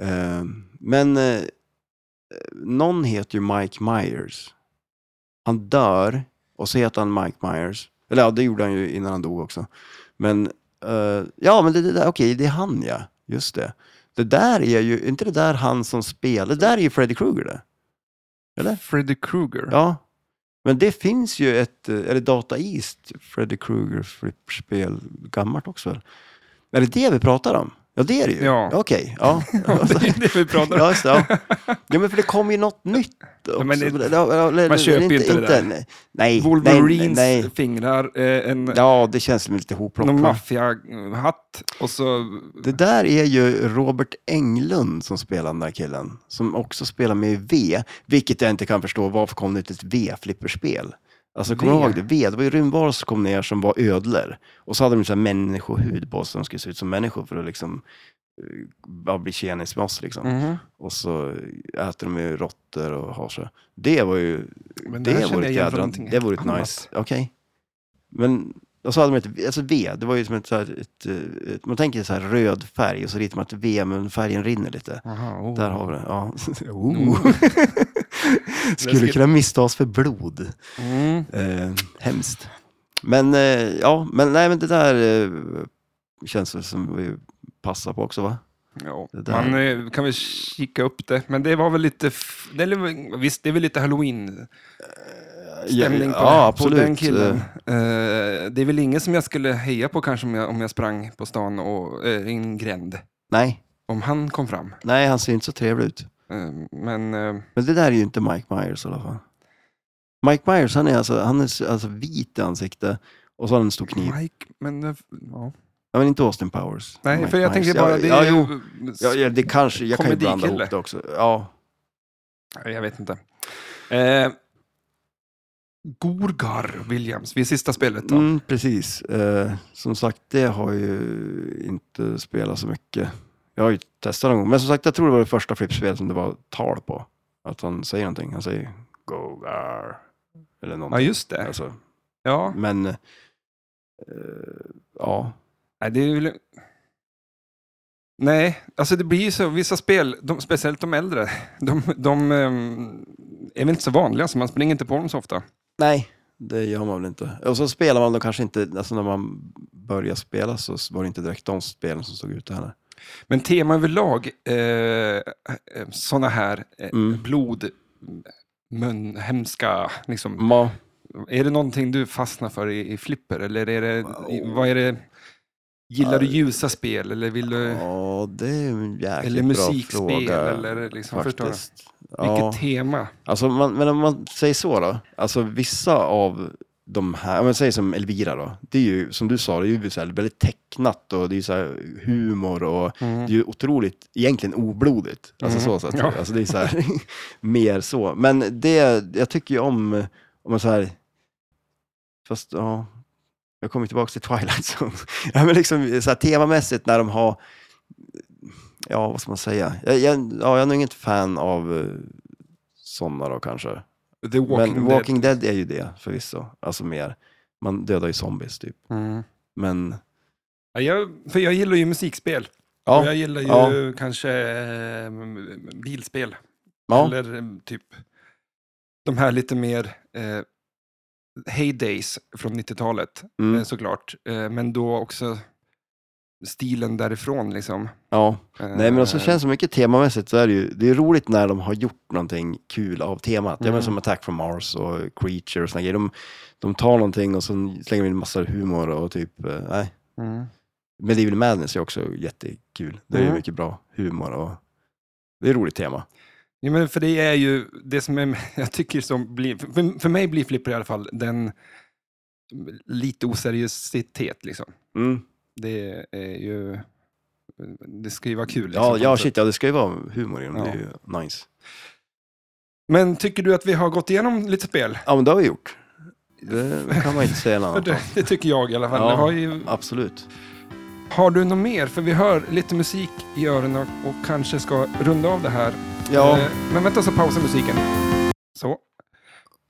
Eh, men eh, någon heter ju Mike Myers. Han dör och så heter han Mike Myers. Eller ja, det gjorde han ju innan han dog också. Men eh, ja, men det, det där, okej, det är han ja. Just det. Det där är ju, inte det där han som spelar, det där är ju Freddy Krueger det. Eller? Freddy Krueger. Ja. Men det finns ju ett, eh, är det Data East, Freddy Krueger flipperspel, gammalt också? Är det det vi pratar om? Ja, det är det ju. Ja. Okej, ja. *laughs* det är det vi pratar om. Ja, just det, ja. ja, men för det kommer ju något nytt också. men det- Ja, ja, man köper ju inte det där. Nej, nej, Wolverines nej, nej. fingrar, eh, en Ja, det känns som lite någon hopplock. va? maffiahatt och så... Det där är ju Robert Englund som spelar den där killen. Som också spelar med V, vilket jag inte kan förstå. Varför kom det ut ett V-flipperspel? Alltså, kommer du ihåg det? V, det var ju rymdvarelser som kom ner som var ödlor. Och så hade de så här människohud på sig, de skulle se ut som människor för att liksom eh, bara bli tjenis med oss liksom. Mhm. Och så äter de ju råttor och har så. Det var ju, Men det vore ett jädra, det vore ett nice, okej. Men, och så hade de ett, alltså V, det var ju som ett, så här, ett, eh, ett man tänker så här röd färg och så ritar man ett V men färgen rinner lite. Aha, oh. Där har vi det, ja. *laughs* Oh. *laughs* *laughs* Skulle kunna misstas för blod. Mm. Eh, hemskt. Men, eh, ja, men nej men det där eh, känns väl som vi passar på också va? Ja, man eh, kan väl kika upp det, men det var väl lite... Det är, väl- visst, det är väl lite halloween-stämning på, ja, på absolut. den killen. Eh, Eh, det är väl ingen som jag skulle heja på kanske om jag, om jag sprang på stan och eh, i en gränd. nej, Om han kom fram. nej han ser inte så trevlig ut. Eh, men eh, Men det där är ju inte Mike Myers i alla fall. Mike Myers, han är alltså, han är alltså vit i ansiktet och så har han en stor kniv. Mike, men... eh, Ja. Ja, men inte Austin Powers. Nej, Mike för jag Myers. tänker bara... Det ja, är jo. Ja, ja, det kanske, jag kan ju blanda ihop det också. Ja, Jag vet inte. Eh, Gorgar Williams, vid sista spelet då. mm, precis. Eh, som sagt, det har ju inte spelat så mycket. Jag har ju testat någon gång, men som sagt, jag tror det var det första flippspel som det var tal på. Att han säger någonting. Han säger Gogar. Eller Ja, någonting. just det. Alltså, Ja, men, eh, ja. nej, det är väl... Nej, alltså det blir ju så, vissa spel, de, speciellt de äldre, *laughs* de, de ehm, är väl inte så vanliga, så man springer inte på dem så ofta. Nej, det gör man väl inte. Och så spelar man då kanske inte, alltså när man börjar spela så var det inte direkt de spelen som stod ute heller. Men tema överlag, eh, sådana här eh, Mm. blod, mun, hemska, liksom. Ma, Är det någonting du fastnar för i, i flipper? Eller är det, i, vad är det, gillar du ljusa spel? Eller vill du, ja, det är en jäkligt eller bra musikspel? fråga. Eller liksom, förstår du? Vilket Ja, tema? alltså man, men om man säger så då, alltså vissa av de här, om man säger som Elvira då, det är ju som du sa, det är ju så här väldigt tecknat och det är så här humor och det är ju otroligt, egentligen oblodigt. Alltså Mm. så sätt. Ja. Alltså det är så här, *laughs* mer så. Men det, jag tycker ju om, om man så här, fast ja, jag kommer tillbaka till Twilight Zone. *laughs* ja, men liksom så här temamässigt när de har, ja vad ska man säga, jag, jag, ja, jag är nog inget fan av uh, sådana då kanske. The Walking, men Walking Dead. är ju det förvisso, alltså mer, man dödar ju zombies typ. Mm. Men, Ja, jag, för jag gillar ju musikspel. Och ja, jag gillar ju ja. kanske eh, bilspel. ja, Eller eh, typ de här lite mer, eh, heydays från 90-talet, Mm. eh, såklart. Eh, men då också stilen därifrån liksom. Ja, Eh, nej men också känns det mycket temamässigt så är det ju, det är roligt när de har gjort någonting kul av temat. Mm. menar som Attack from Mars och Creature och såna grejer. De, de tar någonting och så slänger de in massa humor och typ, eh, nej. Mm. Medieval Madness är också jättekul. Det är ju Mm. mycket bra humor och det är ett roligt tema. Ja, men för det är ju det som är, *laughs* jag tycker som blir, för, för mig blir Flipper i alla fall den lite oseriositet liksom. Mm. Det är ju, det ska ju vara kul. Liksom, Ja, ja shit, ja det ska ju vara humor i dem, det är Ja. ju nice. Men tycker du att vi har gått igenom lite spel? Ja men det har vi gjort. Det *laughs* kan man inte säga något annat det, det tycker jag i alla fall. Ja. Har, ju, Absolut. har du något mer? För vi hör lite musik i öronen och kanske ska runda av det här. Ja, Eh, Men vänta så pausar musiken. Så.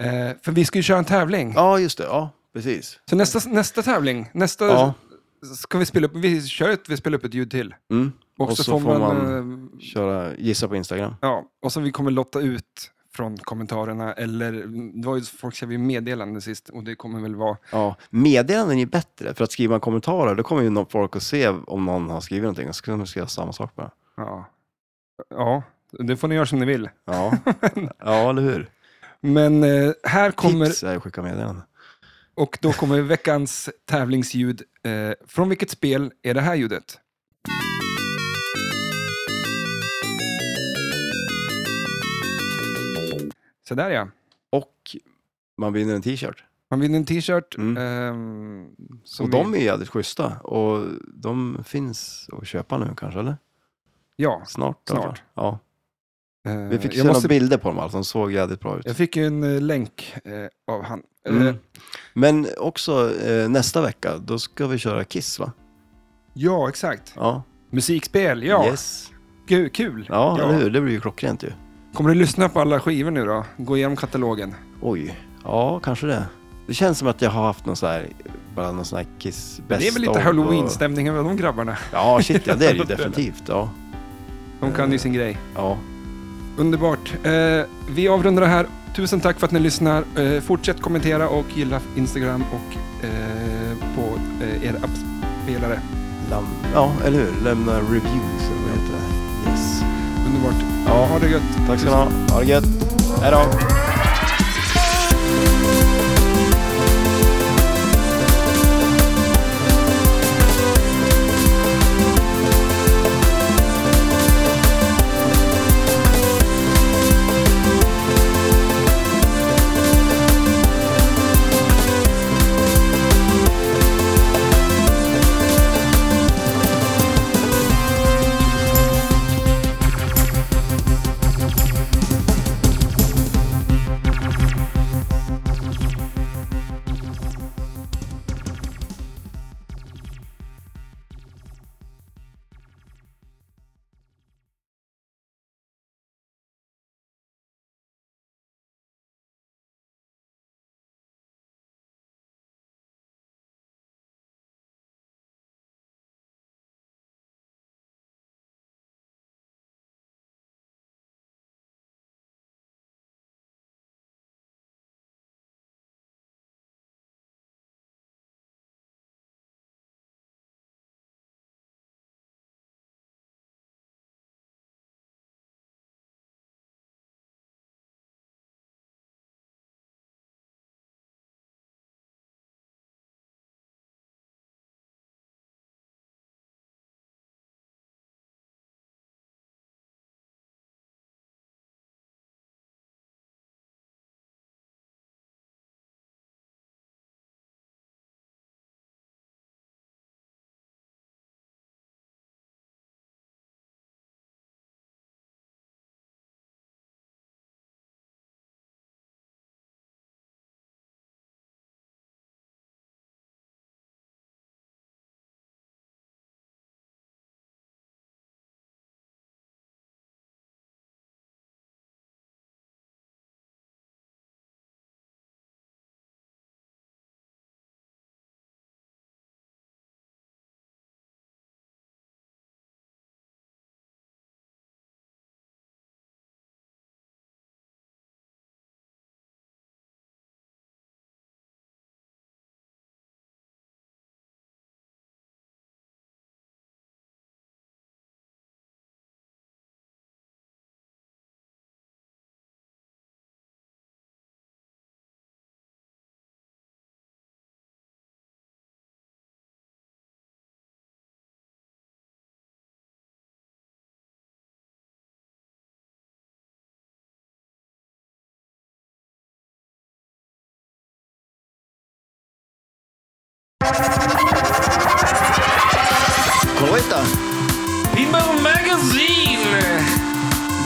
Eh, för vi ska ju köra en tävling. ja just det, ja precis. Så nästa, nästa tävling, nästa Ja. Ska vi spela upp, vi kör ett, vi spelar upp ett ljud till. Mm. Och, så, får får man, eh, Köra, gissa på Instagram. ja, och så vi kommer lotta ut från kommentarerna eller, det var ju folk skrev ju meddelande sist och det kommer väl vara, Ja, meddelanden är bättre, för att skriva kommentarer, då kommer ju folk att se om någon har skrivit någonting, och så kan de skriva samma sak bara. ja, ja, det får ni göra som ni vill. Ja, *laughs* ja eller hur? Men eh, här kommer, Tips är att skicka meddelanden. Och då kommer veckans tävlingsljud. Eh, från vilket spel är det här ljudet? Så där ja. Och man vinner en t-shirt. Man vinner en t-shirt. Mm. ehm, som Och de är jävligt schyssta. Och de finns att köpa nu kanske, eller? Ja. Snart? alla Snart. Ja. Eh, Vi fick se några måste, bilder på dem, alltså. de såg jävligt bra ut. jag fick ju en eh, länk eh, av han. Eh, Mm. Men också eh, nästa vecka, då ska vi köra Kiss va? ja, exakt. Ja. Musikspel, ja. Yes. Gu- Kul. Ja, eller hur? Det blir ju klockrent ju. Kommer du lyssna på alla skivor nu då? Gå igenom katalogen. Oj. Ja, kanske det. Det känns som att jag har haft någon sån här, bara någon sån här Kiss det är väl lite halloween-stämning över de grabbarna. Ja, shit ja, det är det ju *laughs* definitivt. Ja. De kan ju sin grej. ja. Underbart. Eh, vi avrundar det här. Tusen tack för att ni lyssnar. Eh, fortsätt kommentera och gilla Instagram och eh, på eh, er appspelare. Lam- ja, eller hur? Lämna reviews eller vad heter det? Yes. Underbart. Ja. Ha det gött. Tack ska ni ha. Ha det gött. Hej då. Inte. Pinball Magazine!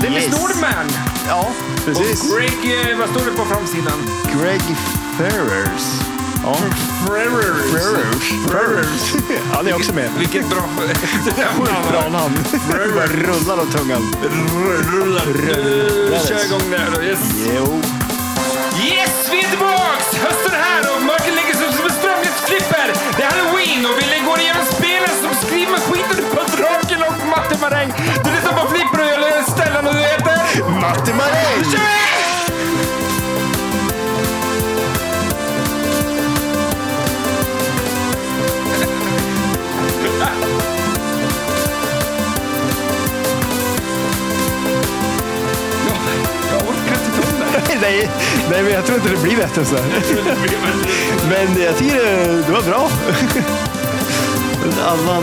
Dennis Yes. Nordman! Ja, precis. Och Greg, eh, vad står det på framsidan? Greg Ferrers. Ja. Frerers. Ferrers. Han *laughs* är också med. Vilket bra Sjukt *laughs* bra namn. Bara rullar av tungan. Rullar. Kör igång där då. Yes. Jo. Yes, vi är tillbaks! Hösten är här och mörkret lägger strömningsklipper. Det är halloween och vi går igenom spelen som skriver skiten på draken och mattemaräng. Du lyssnar på Flipper och jag Stellan och du heter... Matti nej, nej, men jag tror inte det blir bättre så här. Men jag tycker det, det var bra. En annan...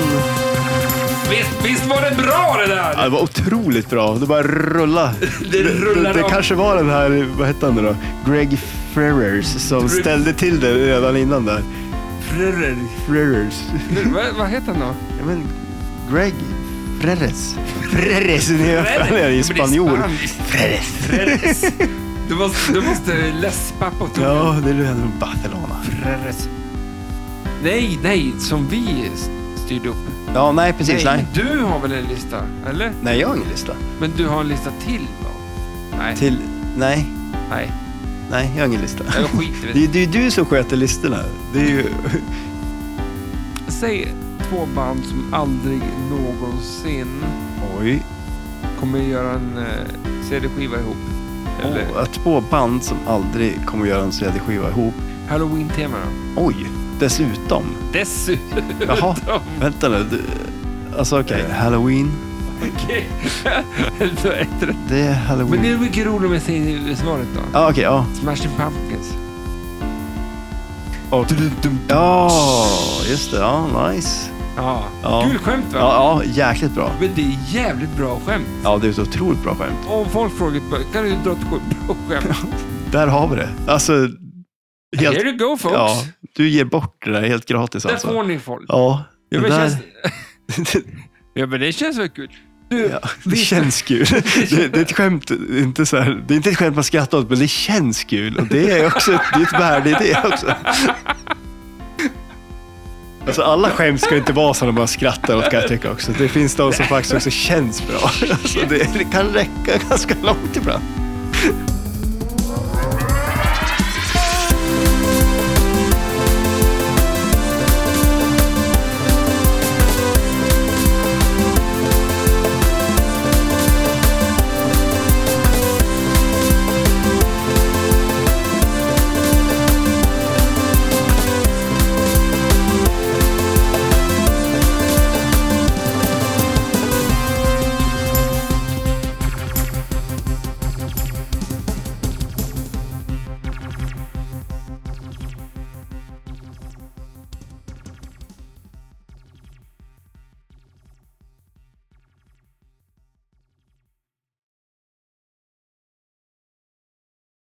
Visst, visst var det bra det där? Ja, det var otroligt bra. Det bara rulla. Det rullar det, det kanske var den här, vad hette han nu då? Greg Ferrers som ställde till det redan innan där. Frörer. Ferrers. Vad, vad heter han då? Ja, men Greg Ferres. Ferres, det är är i spanjor. Ferres. Freres. Du måste, du måste läspa på tungan. Ja, det är Barcelona. Freres. Nej, nej, som vi styrde upp. Ja, nej precis. Nej, men du har väl en lista? Eller? nej jag har ingen lista. Men du har en lista till då? Nej, Till... Nej, nej. nej, jag har ingen lista. Jag skiter i Det *laughs* det. är, det är du som sköter listorna. Det är ju... Säg två band som aldrig någonsin Oj. kommer göra en eh, CD-skiva ihop. Eller Oh, två band som aldrig kommer göra en CD-skiva ihop. Halloween-tema då. Oj, dessutom. Dessutom. Jaha, vänta nu. Du, alltså okej, Halloween. Okej. *laughs* Är det är Men Halloween. det är mycket roligt med säg svaret då. Ja, okej, ja. Smashing Pumpkins. Ja, just det. Ja, nice. Ja. Ja. Kul skämt va? Ja, ja, jäkligt bra. Men det är jävligt bra skämt. Ja, det är ett otroligt bra skämt. Om folk frågar kan du dra ett *laughs* bra skämt? Där har vi det. Alltså, helt... Here you go folks. Ja, du ger bort det där helt gratis Där alltså. får ni folk. Ja, Ja, men, där... känns... *laughs* ja, men det känns väl kul. Du, Ja, det känns kul. *laughs* Det, det är ett skämt, inte så här, det är inte ett skämt man skrattar åt, men det känns kul. Och det är också ett, det är ett värde i det också. Alltså alla skämt ska inte vara sådana man skrattar åt kan jag tycka också. Det finns de som faktiskt också känns bra. Alltså det kan räcka ganska långt ibland.